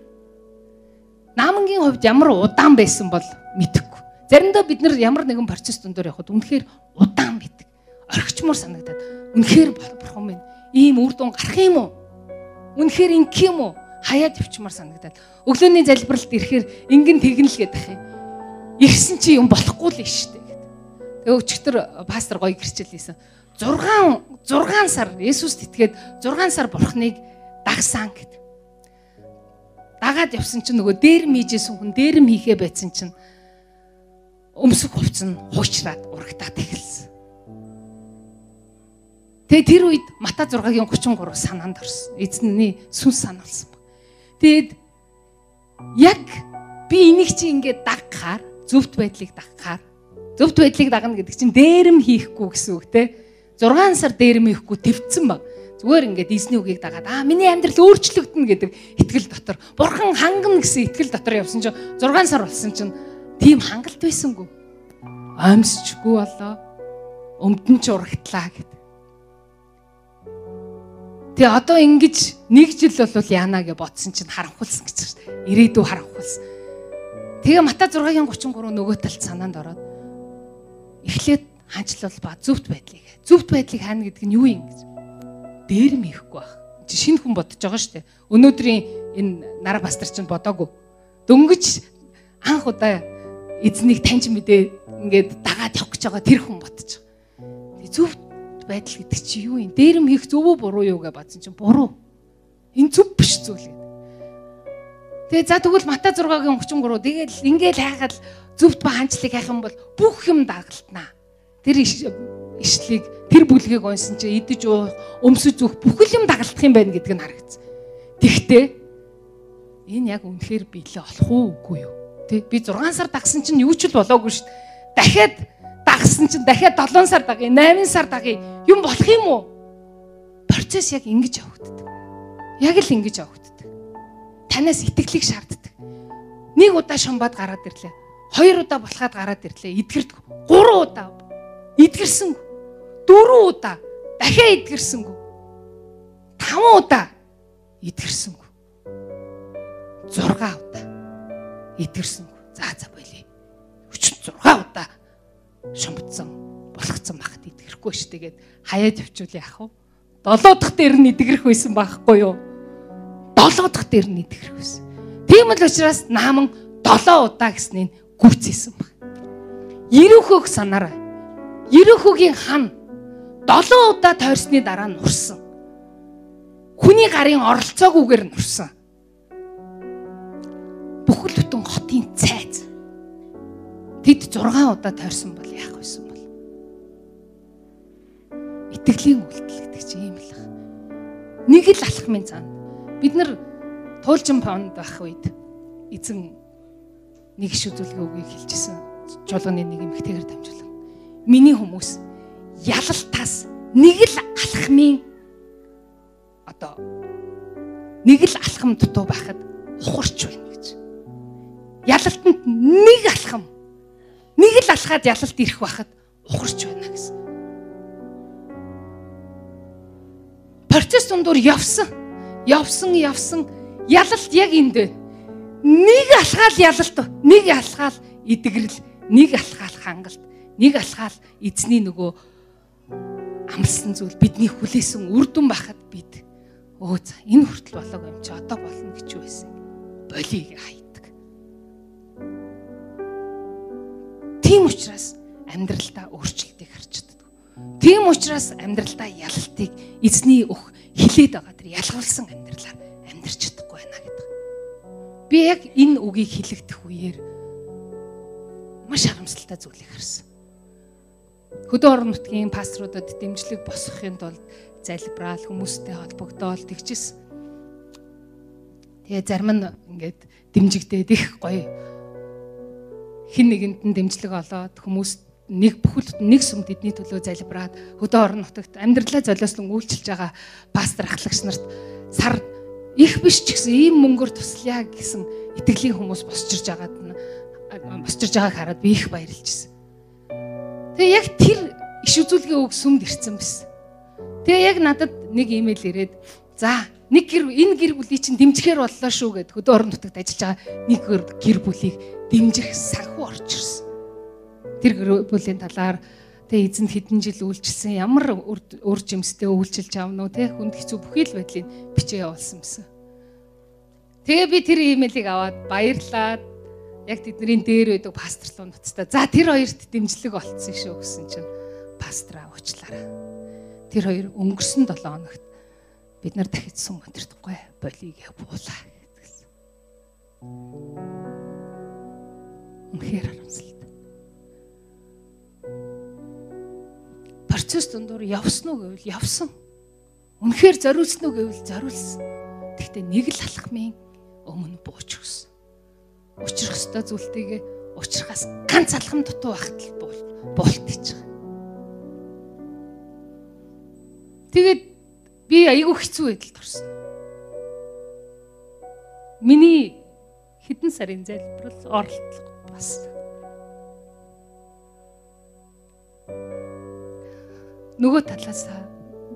Наамангийн хувьд ямар удаан байсан бол мэдэхгүй. Заримдаа бид нар ямар нэгэн процесс дундуур явхад үнэхээр удаан байдаг. Орхичмор санагдаад үнэхээр бурхан минь ийм үр дүн гарах юм уу? Үнэхээр ингэх юм уу? хаяад явчмаар санагдаад өглөөний залбиралд ирэхээр ингэн тэгнэ л гэдэг юм. Ирсэн чи юм болохгүй л шүү дээ гэдэг. Тэгээ өчигдөр э, пастор гоё гэрчил хийсэн. 6 6 сар Есүст итгээд 6 сар бурхныг дагсан гэдэг. Дагаад явсан чинь нөгөө дээр мийжсэн хүн дээр нь хийхээ байцсан чинь өмсөх хувц нь хуучраад урагтаад эхэлсэн. Тэгээ тэр үед Мата 6-гийн 33 санаанд орсон. Эзний сүнс санаалсан. Тэгэд яг би энийг чи ингээд дагхаар зөвхт байдлыг дагхаар зөвхт байдлыг дагна гэдэг чинь дээрэм хийхгүй гэсэн үг те. 6 сар дээрэм хийхгүй төвцөн баг. Зүгээр ингээд эзний үгийг дагаад аа миний амьдрал өөрчлөгдөн гэдэг итгэл дотор бурхан хангана гэсэн итгэл дотор явсан чинь 6 сар болсон чинь тийм хангалт байсангүй. Аимсчгүй болоо. Өмдөн ч урагтлаа гэдэг. Тэгээ одоо ингэж нэг жил бол яана гэж бодсон чинь харанхуулсан гэж байна. Ирээдүй харанхуулсан. Тэгээ Мата 6-гийн 33 нөгөө талд санаанд ороод эхлээд ханчлал ба зүвт байдлыг. Зүвт байдлыг хаана гэдэг нь юу юм гэж. Дээр мэхгүй байх. Чи шинэ хүн бодож байгаа шүү дээ. Өнөөдрийн энэ нар пастор чинь бодоагүй. Дөнгөж анх удаа эзнийг таньж мэдээ ингээд дагаад явах гэж байгаа тэр хүн бодож байгаа. Зүвт байдал гэдэг чи юу юм? Дээрэм хийх зөв үү буруу юу гэж бодсон чинь буруу. Энэ зүв биш зүйл гэдэг. Тэгээ за тэгвэл Мата 6-гийн 33 тэгэл ингээл хайхад зөвхт ба ханчлыг хайх юм бол бүх юм дагалтнаа. Тэр ишлийг тэр бүлгийг унсан чи идэж уух, өмсөж зүөх бүхэл юм дагалтдах юм байна гэдг нь харагдсан. Тэгтээ энэ яг үнэхээр биелээ болох уу үгүй юу? Тэг би 6 сар дагсан чинь юу ч л болоогүй шүү дээ. Дахиад дагсан чинь дахиад 7 сар дагъя, 8 сар дагъя. Юм болох юм уу? Процесс яг ингэж явагддаг. Яг л ингэж явагддаг. Танаас итгэлийг шаарддаг. Нэг удаа шумбаад гараад ирлээ. Хоёр удаа болохад гараад ирлээ. Идгэрдэг. Гурван удаа. Идгэрсэн. Дөрвөн удаа. Дахиад идгэрсэнгүү. Таван удаа. Идгэрсэнгүү. Зургаан удаа. Идгэрсэнгүү. За за болий. 36 удаа шумбцсан болгоцсон бахад итгэхгүй ш тэгээд хаяад явчвал яах вэ? Долоо дахь дээр нь идэгрэх байсан байхгүй юу? Долоо дахь дээр нь идэгрэх байсан. Тийм л учраас нааман долоо удаа гэснээр гүцээсэн баг. Ерөнхөг санаараа. Ерөнхөгийн хан долоо удаа тойрсны дараа нурсан. Хүний гарын оролцоогүйгээр нурсан. Бүхэл бүтэн хотын цай тэд 6 удаа тойрсон бол яах вэсэн бол. Итгэлийн үйлдэл гэдэг чинь ийм л байна. Нэг л алхмын цаана бид нар туулжин паунд байх үед эзэн нэг иш үзүүлгээ үгийг хэлжсэн чуулганы нэг эмэгтэйгээр дамжуулан миний хүмүүс ялалтаас нэг л алхмын одоо нэг л алхам дутуу байхад ухарч байна гэж. Ялалтанд нэг алхам Нэг л алхаад ялалт ирэх байхад ухарч байна гэсэн. Процесс дундуур явсан. Явсан, явсан. Ялалт яг энд байна. Нэг алхаал ялалт, нэг алхаал идэгрэл, нэг алхаал хангалт, нэг алхаал эзний нөгөө амлсан зүйл бидний хүлээсэн үрдэн байхад бид өө за энэ хүртэл болоог юм чи одоо болно гэж юу байсан. Болиг хай. Тийм учраас амьдралдаа өөрчлөлтийг харчдаг. Тийм учраас амьдралдаа ялалтыг эзний өх хилээд байгаа тэр ялгуулсан амьдралаар амьдарч чадахгүй байна гэдэг. Би яг энэ үгийг хэлэгдэх үеэр маш харамсалтай зүйлийг харсан. Хөдөө орон нутгийн пасторудад дэмжлэг босгохын тулд залбирал хүмүүстэй холбогдоол тэгчихсэн. Тэгээ зарим нь ингээд дэмжигдээд их гоё хин нэгэнд нь дэмжлэг олоод хүмүүст нэг бүхэл нэг сүм тэдний төлөө залбираад хөдөө орон нутагт амьдралаа золиослон үйлчилж байгаа пастор ахлагч нарт сар их биш ч гэсэн ийм мөнгөөр туслая гэсэн итгэлийн хүмүүс босчирж байгаад нь босчирж байгааг хараад би их баярлж гисэн. Тэгээ яг тэр иш үзүүлгийн үг сүмд ирцэн биз. Тэгээ яг надад нэг имэйл ирээд за нэг гэр энэ гэр бүлийг чинь дэмжихээр боллоо шүү гэд хөдөө орон нутагт ажиллаж байгаа нэг гэр бүлийг дэмжих санхүү орж ирсэн. Тэр бүлийн талаар тэг эзэнд хэдэн жил үйлчилсэн ямар үр жимстэй үйлчилж авна уу те хүнд хэцүү бүхий л байдлыг бичээ явуулсан байсан. Тэгээ би тэр имэйлийг аваад баярлаад яг тэдний дээр байдаг пастор руу нуцтаа. За тэр хоёрт дэмжлэг олцсон шүү гэсэн чинь пастраа уучлаарай. Тэр хоёр өнгөрсөн 7 хоногт бид нар дахиж сүм өндөртөггүй болийг буулаа гэсэн. Үнэхээр харамсалтай. Процесс дундуур явсан уу гэвэл явсан. Үнэхээр зориулсан уу гэвэл зориулсан. Гэхдээ нэг л алхмын өмнө бууч өгсөн. Учрах ёстой зүйлтэйгээ учрахаас ганц алхам дутуу байхад л буулт хийж байгаа. Тэгээд би айгүй хэцүү байдалд орсон. Миний хэдэн сарын залбирал оролдлого бас нөгөө талаас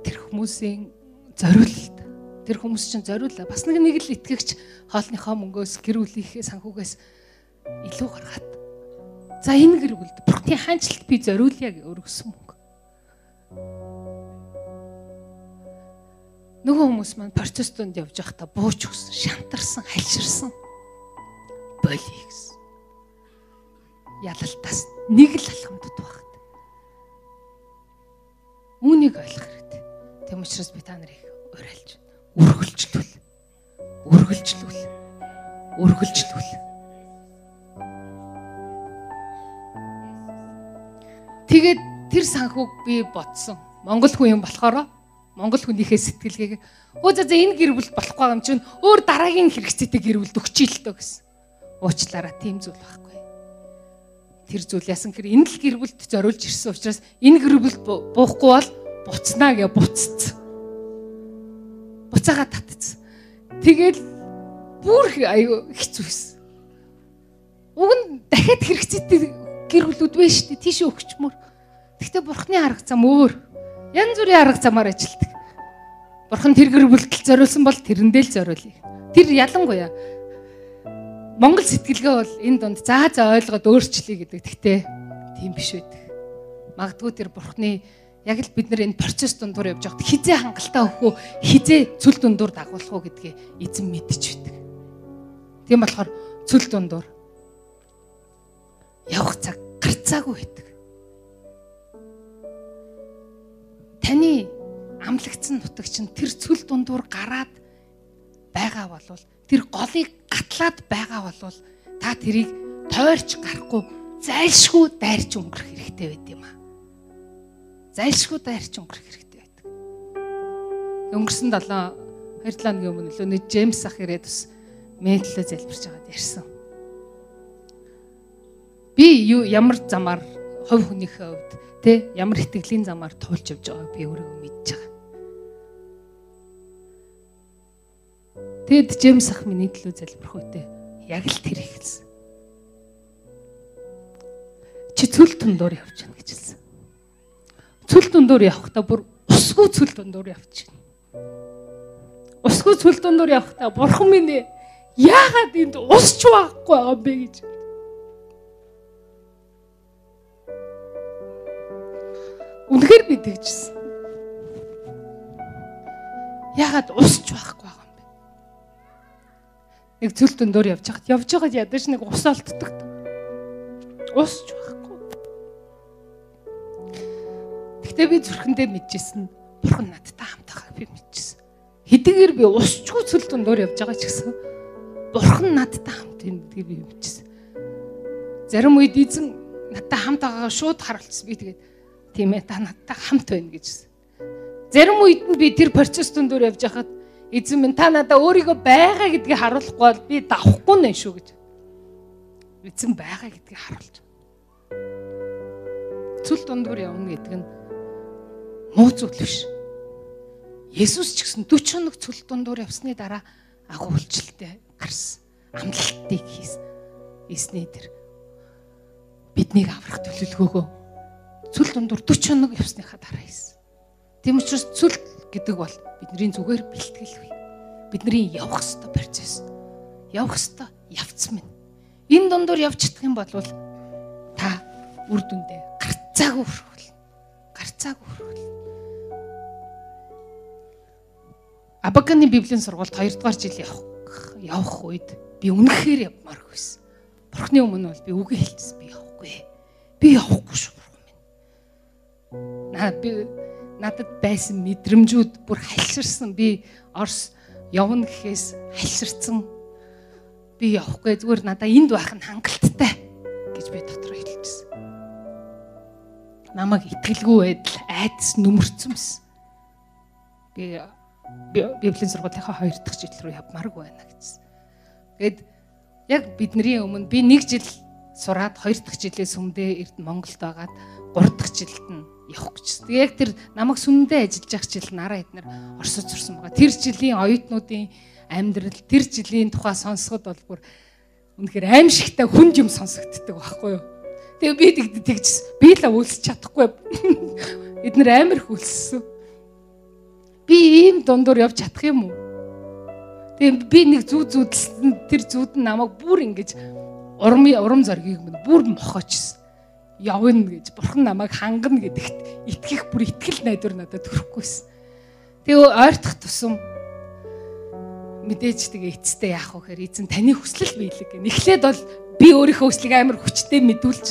тэр хүмүүсийн зориулалт тэр хүмүүс чинь зориулаа бас нэг нэг л итгэгч хоолныхоо мөнгөөс гэр бүлийнхээ санхугаас илүү гаргаад за энэ гэр бүлд бурхны хаанчлалд би зориулъя гэж өргөсөн мөнгө нөгөө хүмүүс маань процесс донд явж байхдаа бууж өгсөн, шантарсан, хальширсан. Болий гэсэн. Ялалтаас нэг л алхамдд багт. Үүнийг ойлгох хэрэгтэй. Тэм учраас би та нарыг уриалж үргэлжлүүл. Үргэлжлүүл. Үргэлжлүүл. Тэгээд тэр санхүүг би бодсон. Монгол хүн юм болохоро Монгол хүнийхээ сэтгэлгээг өө за за энэ гэр бүл болохгүй юм чинь өөр дараагийн хэрэгцээтэй гэр бүлд өгчий л тоо гэсэн. Уучлаарай тийм зүйл байхгүй. Тэр зүйл ясан гэхээр энэ л гэр бүлд зориулж ирсэн учраас энэ гэр бүлд буухгүй бол буцнаа гэж буццсан. Буцаага татцсан. Тэгэл бүр аюу хэцүүсэн. Уг нь дахиад хэрэгцээтэй гэр бүлүүд шүү дээ. Тийш өгчмөр. Гэхдээ бурхны арга зам өөр Янз бүрийн арга замаар ажилтдаг. Бурхан тэр гэр бүлтэл зориулсан бол тэрэндээ л зориулъя. Тэр ялангуяа Монгол сэтгэлгээ бол энэ донд заа заа ойлгоод өөрчлөе гэдэг. Гэхдээ тийм биш байдаг. Магадгүй тэр бурхны яг л бид нар энэ процесс дундуур явж байхад хизээ хангалттай өгөх үү, хизээ цүл дундуур дагуулах уу гэдгээ эзэн мэдэж байдаг. Тийм болохоор цүл дундуур явах цаг гарцаагүй байдаг. таны амлагдсан нутагч нь тэр цүл дундуур гараад байгаа болвол тэр голыг гатлаад байгаа болвол та тэрийг тойрч гарахгүй зайлшгүй дайрч өнгөрөх хэрэгтэй байд юм аа. Зайлшгүй дайрч өнгөрөх хэрэгтэй байдаг. Өнгөрсөн 7 27 өдрийн өмнө лөө нэг Джеймс ах ирээд бас мэдлээ залбирч байгаад ярьсан. Би юу ямар замаар хувь хүнийхээ хувьд Тэ ямар итгэлийн замаар туулж явж байгааг би өөрөө мэдж байгаа. Тэгэд Джеймс ах миний төлөө залбирх үедээ яг л тэр ихэлсэн. Чи цүл тундуур явж гэнэ гэж хэлсэн. Цүл тундуур явахдаа бүр усгүй цүл тундуур явж гэнэ. Усгүй цүл тундуур явахдаа бурхан минь яагаад энд усч байхгүй байгаа юм бэ гэж Үнэхээр би тэгжсэн. Ягаад усч байхгүй байгаа юм бэ? Нэг цөл дөндөр явж хахад явж байгаад ядаж нэг ус олддог. Усч байхгүй. Гэхдээ би зүрхэндээ мэдчихсэн. Бурхан надтай хамт байгааг би мэдчихсэн. Хэдийгээр би усчгүй цөл дөндөр явж байгаа ч гэсэн Бурхан надтай хамт юм гэдгийг би мэдчихсэн. Зарим үед эзэн надтай хамт байгаагаа шууд харуулсан. Би тэгээд Тийм ээ та надтай хамт байна гэж. Зарим үед нь би тэр процесс дүндүүр явж хахад эзэн минь та надаа өөрийгөө байгаа гэдгийг харуулахгүй бол би давхгүй нэ шүү гэж. Эзэн байгаа гэдгийг харуулж. Цүл дундуур явна гэдэг нь муу зүйл биш. Есүс ч гэсэн 40 хоног цүл дундуур явсны дараа агуу үйлчлэлтэй гарсан. Амлалтыг хийсэн. Эсний тэр биднийг аврах төлөвлөгөөгөө цүл дундуур 40 хоног явсныхаа дараа хийсэн. Тийм учраас цүл гэдэг бол бидний зүгээр бэлтгэл вэ. Бидний явах ёстой процесс. Явах ёстой явц минь. Энэ дундуур явж чадах юм бол та үр дүндээ гарцаагүй хүрвэл гарцаагүй хүрвэл Абаканы библийн сургалт 2 дугаар жил явах явах үед би үнэхээр явмаар байсан. Бурхны өмнө бол би үгүй хэлчихсэн би явахгүй. Би явахгүй шүү би надад байсан мэдрэмжүүд бүр хальширсан. Би Орос явна гэхээс хальширсан. би явахгүй зүгээр надаа энд байх нь хангалттай гэж би дотор хэлчихсэн. Намайг итгэлгүй байдал айдас нүмерцэн байсан. Би Библийн сургуулийнхаа хоёр дахь жил рүү явмааргүй байна гэсэн. Тэгэд яг бидний өмнө би нэг жил сураад хоёр дахь жилээс өмнөдөө Эрдэнэ Монголд байгаад гурав дахь жилд нь явах гэж. Яг тэр намайг сүмдээ ажиллаж явах жил нараа эднэр Оросд сурсан байгаа. Тэр жилийн оюутнуудын амьдрал, тэр жилийн тухай сонсоход бол бүр үнэхээр аимшигтай хүнд юм сонсогддог байхгүй юу? Тэгээ би тэгж би л үлсэж чадахгүй. Эднэр амар хүлссэн. Би ийм дундуур явж чадах юм уу? Тэгээ би нэг зүү зүүдэлсэн тэр зүүд нь намайг бүр ингэж урам урам зоргийг минь бүр мохоочсон явна гэж бурхан намайг хангана гэдэгт итгэх бүр итгэл найдвар надад төрөхгүйсэн. Тэгээ ойртох тусам мэдээж тэгээ эцэстээ яах вэ гэхээр эзэн таны хүслэл биелэг гэн. Эхлээд бол би өөрийнхөө хүслийг амар хүчтэй мэдүүлж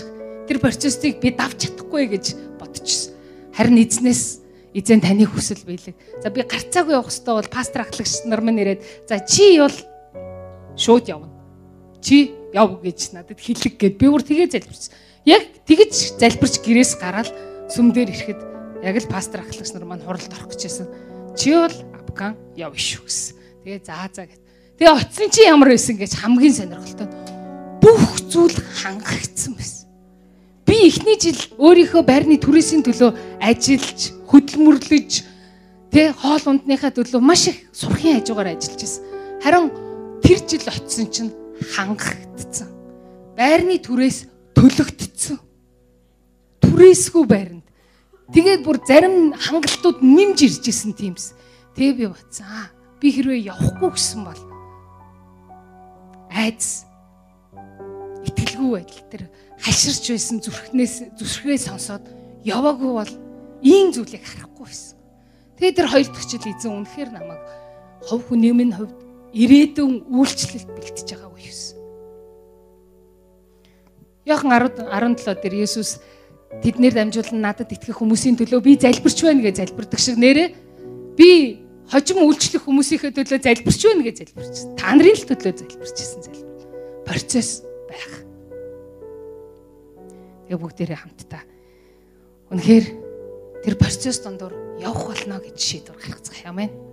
тэр процессыг би давж чадахгүй гэж бодчихсон. Харин эзнээс эзэн таны хүсэл биелэг. За би гарцаагүй явах хэвээр бол пастор ахлагч нар минь ирээд за чи бол шууд явна. Чи яв гэж надад хэлэг гэд би бүр тэгээ залбирсан Яг тэгж залбирч гэрээс гараад сүм дээр ирэхэд яг л пастор ахлагч нар маань хуралд орох гэжсэн. Чи бол Афган яв шүү гэсэн. Тэгээ заа заа гэт. Тэгээ оцсон чи ямар байсан гэж хамгийн сонирхолтой. Бүх зүйл хангагдсан байсан. Би эхний жил өөрийнхөө байрны түрээсийн төлөө ажиллаж, хөдөлмөрлөж, тэг хоол ундныхаа төлөө маш их сурхын хажуугаар ажиллаж байсан. Харин тэр жил очисон чинь хангагдсан. Байрны түрээс төлөгдсөн. Түрээсгүй байранд. Тэгээд бүр зарим хангалтууд нэмж ирж исэн тиймс. Тэгээ би бодсон. Аа би хэрвээ явахгүй гэсэн бол айдс итгэлгүй байдал тэр хаширч байсан зүрхнээс зүсрхээ сонсоод яваагүй бол ийм зүйлийг харахгүй байсан. Тэгээ тэр хоёр дахь жил эзэн үнэхээр намайг хов хүний минь хувьд ирээдүйн үйлчлэлд бэлтэж байгаа үе юусэн. Йохан 10 17 дээр Есүс тэднэр дамжуулан надад итгэх хүмүүсийн төлөө би залбирч байна гэж залбирдаг шиг нэрээ би хожим үйлчлэх хүмүүсийнхээ төлөө залбирч байна гэж залбирч. Та нарын л төлөө залбирчсэн залбир. Процесс байх. Тэгээ бүгдээрээ хамтдаа. Үнэхээр тэр процесс дондор явах болно гэж шийдвэр гаргацгаая. Амен.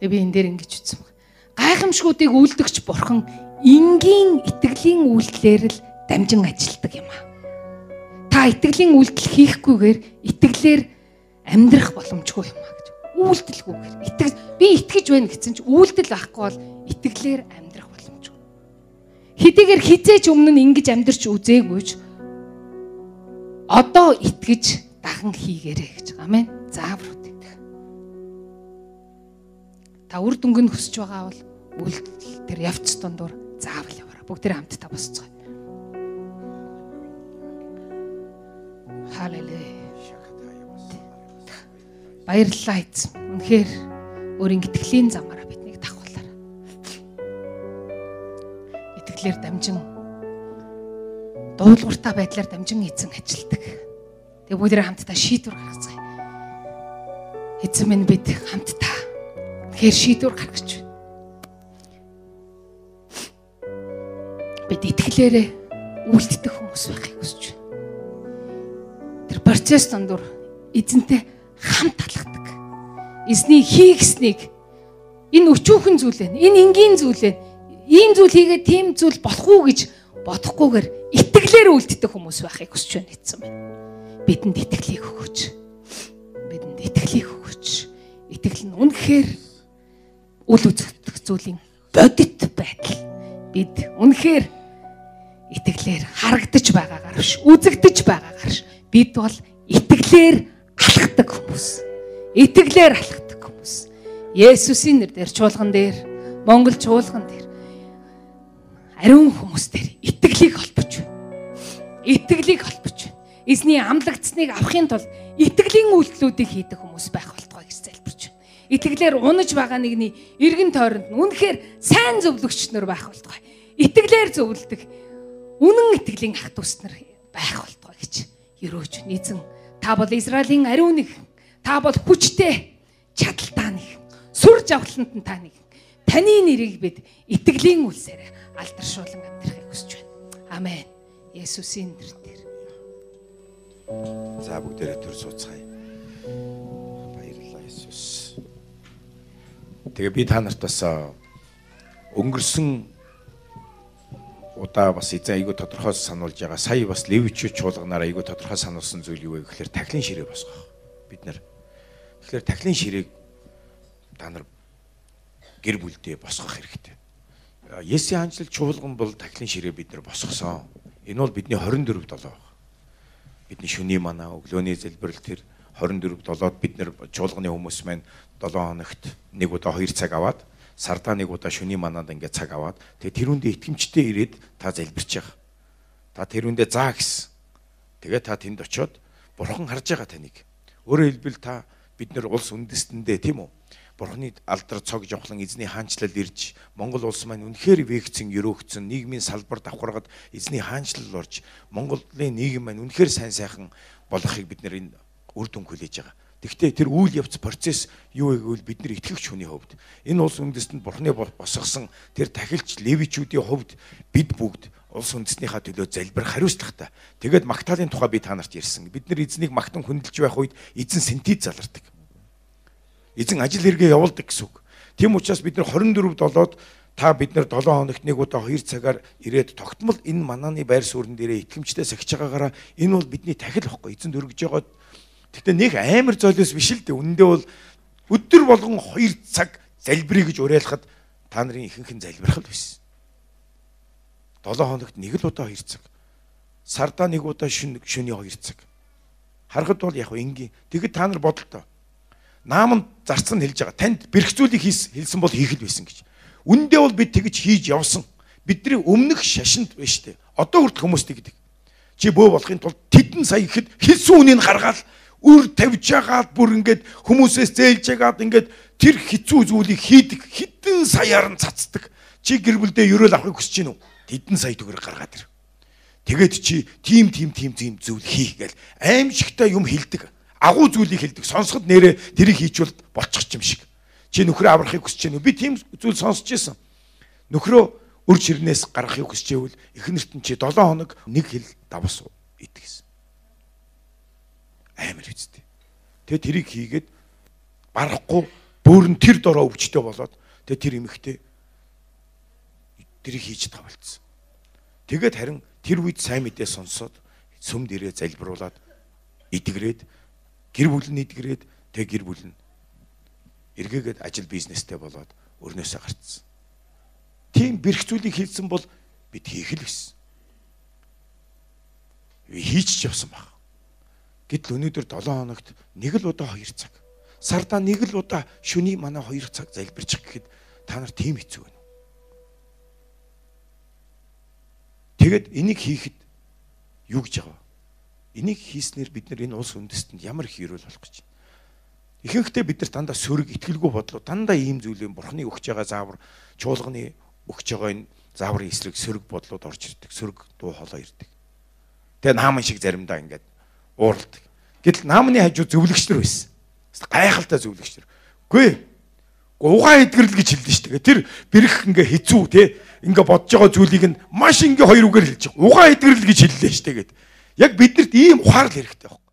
Тэгээ би энэ дээр ингэж үтсэн баг. Гайхамшгуудыг үлдгч бурхан энгийн итгэлийн үйлдэлээр л дамжин ажилтдаг юм аа. Та итгэлийн үйлдэл хийхгүйгээр итгэлээр амьдрах боломжгүй юм аа гэж. Үйлдэлгүйгээр итгэж би итгэж байна гэсэн чинь үйлдэл байхгүй бол итгэлээр амьдрах боломжгүй. Хэдийгээр хизээч өмнө нь ингэж амьдрч үзээгүйч одоо итгэж дахин хийгээрэй гэж. Амен. Заавар. Та үр дүнг нь хүсэж байгаа бол үйлдэл тэр явц дундуур заавал яваарай. Бүгд хамтдаа босцгоо. Халелуя. Баярлалаа эзэн. Үнэхээр өөрийн итгэлийн замаараа биднийг давхуулаарай. Итгэлээр дамжин дуулууртай байдлаар дамжин эзэн ажилдаг. Тэгээ бүгд хамтдаа шийдвэр гаргацгаая. Эзэн минь бид хамтдаа тэгэхээр шийдвэр гаргаж байна бид итгэлээрээ үлддэг хүмүүс байхыг хүсэж байна. Тэр процесс дондор эзэнтэй хамт алхдаг. Эзний хийгснийг энэ өчүүхэн зүйл вэ? Энэ энгийн зүйл вэ? Ийм зүйл хийгээд тийм зүйл болох уу гэж бодохгүйгээр итгэлээр үлддэг хүмүүс байхыг хүсэж байна гэсэн байна. Бидэнд итгэлийг өгөөч. Бидэнд итгэлийг өгөөч. Итгэл нь үнэхээр үл үзэгдэх зүйлийн бодит байдал. Бид үнэхээр итгэлээр харагдаж байгаагаар биш үзэгдэж байгаагаар биш бид бол итгэлээр алхдаг хүмүүс. Итгэлээр алхдаг хүмүүс. Есүсийн нэрээр чуулган дээр Монгол чуулган дээр. Ариун хүмүүс дээр итгэлийг холбож байна. Итгэлийг холбож байна. Эзний амлагдсныг авахын тулд итгэлийн үйлдэлүүдийг хийдэг хүмүүс байх байна итгэлээр унаж байгаа нэгний эргэн тойронд нь үнэхээр сайн зөвлөгчнөр байх болтугай итгэлээр зөвлөдөг үнэн итгэлийн ах дүүс нар байх болтугай гэж өрөөж нийцэн та бол Израилийн ариун нэг та бол хүчтэй чадaltaа нэг сүр жавхланд нь та нэг таны нэрийг бид итгэлийн үлсээр алдаршуулан амьдрахыг хүсэж байна. Амен. Есүсийн нэрээр. За бүгдээрээ төр сууцгаая. Баярлалаа Иесус. Тэгээ би та нарт бас өнгөрсөн удаа бас эзэн айгүй тодорхой сануулж байгаа. Сая бас левичүү чуулганаар айгүй тодорхой сануулсан зүйл юу вэ гэхээр тахлын ширээ босгох. Бид нэр тэгэхээр тахлын ширээг та нар гэр бүлдээ босгох хэрэгтэй. Есүсийн анчлал чуулган бол тахлын ширээ бид нар босгосон. Энэ бол бидний 24 7 баг бидний шүний манаа өглөөний залбирал тэр 24 7-од бид нэр чуулганы хүмүүс маань 7 хоногт нэг удаа 2 цаг аваад сардаа нэг удаа шүний манаад ингээд цаг аваад тэгээ тэрүүндээ итгэмжтэй ирээд та залбирч байгаа. Та тэрүүндээ заа гэсэн. Тэгээ та тэнд очиод бурхан харж байгаа таныг. Өөрөөр хэлбэл та бид нар улс үндэстэндээ тийм үү? Бурхны алдар цог жонхлон эзний хаанчлал ирж Монгол улс маань үнэхээр вэгцэн өрөөгцөн нийгмийн салбар давхаргад эзний хаанчлал орж Монголын нийгэм маань үнэхээр сайн сайхан болохыг бид нэр энэ үр дүн хүлээж байгаа. Тэгвэл тэр үйл явц процесс юу гэвэл бид нар итгэгч хүний хувьд энэ улс үндэстэнд бурхны босгосон тэр тахилч левичүүдийн хувьд бид бүгд улс үндэснийхаа төлөө залбир хариуцлагатай. Тэгээд магтаалын тухай би та нарт ярьсан. Бид нар эзнийг магтан хүндэлж байх үед эзэн синтез залардаг. Эзэн ажил хэрэгээ явуулдаг гэсэн үг. Тэм учраас бид нар 24-д болоод та бид нар 7 хоногт нэг удаа 2 цагаар ирээд тогтмол энэ манааны байр суурин дээрээ итгэмжтэй сахиж байгаагаараа энэ бол бидний тахил واخгүй эзэн дөргиж байгаа Гэтэ нэг амар золиос биш л дээ. Үндэ бол өдөр болгон 2 цаг залбирая гэж уриалахад та нарын ихэнх нь залбирах л байсан. 7 хоногт нэг л удаа 2 цаг. Сардаа нэг удаа шөнө шөний 2 цаг. Харахад бол яг энгийн. Тэгэд та нар бодолтой наамд зарцсан хэлж байгаа. Танд бэрхцүүлийг хэлсэн бол хийх л байсан гэж. Үндэ бол бид тэгж хийж явсан. Бидний өмнөх шашинд байна штэ. Одоо хүртэл хүмүүс тэгдэг. Чи бөө болохын тулд тэдэн сая ихэд хэлсэн үнийг гаргаад үр тавьж яагаад бүр ингээд хүмүүсээс зээлж яагаад ингээд тэр хэцүү зүйлийг хийдэг хитэн саяар нь цацдаг. Чи гэр бүлдээ ерөөл авахыг хүсэж гинүү? Тэдэн сая төгрөг гаргаад ир. Тэгээд чи тим тим тим тим зүйл хийх гээл аимшигтай юм хилдэг агуу зүйлийг хэлдэг. Сонсоход нэрэ тэрийг хийчвэл болчих юм шиг. Чи нөхрөө аврахыг хүсэж уу? Би тийм зүйл сонсч байсан. Нөхрөө өр чирнээс гаргахыг хүсэж байвал эхнэрт нь чи 7 хоног нэг хил давс идэх гэсэн. Амар үсттэй. Тэгээ тэрийг хийгээд барахгүй бөөрн тэр дороо өвчтөй болоод тэгээ тэр эмэгтэй тэрийг хийж тавалцсан. Тэгээд харин тэр үед сайн мэдээ сонсоод сүм дээрээ залбируулад идэгрээд гэр бүл нь эдгэрээд тэг гэр бүл нь эргээгээд ажил бизнестэй болоод өрнөөсөө гарцсан. Тийм бэрхцүүлийг хийсэн бол бид хийх л хийж ч явсан баг. Гэтэл өнөөдөр 7 хоногт нэг л удаа 2 цаг. Сардаа нэг л удаа шүний манай 2 цаг залбирчих гэхэд та нар тийм хэцүү байна. Тэгэд энийг хийхэд юу гэж байгаа Энийг хийснээр бид нар энэ улс үндэстэнд ямар их өрөөл болох гэж байна. Ихэнхдээ бид нар дандаа сөрөг итгэлгүй бодлоо дандаа ийм зүйлийн бурхны өгч байгаа заавар чуулганы өгч байгаа энэ зааврын эсрэг сөрөг бодлоод орж ирдэг. Сөрөг дуу хоолой ирдэг. Тэгээ наамын шиг заримдаа ингээд ууралдаг. Гэтэл наамны хажуу зөвлөгчдөр байсан. Гайхалтай зөвлөгчдөр. Үгүй угаан эдгэрэл гэж хэлдэг шүү дээ. Тэр бэрх ингээ хэцүү те ингээ бодож байгаа зүйлийг нь маш ингээ хоёр үгээр хэлж байгаа. Угаан эдгэрэл гэж хэллээ шүү дээ. Яг биднэрт ийм ухаарл хэрэгтэй байхгүй.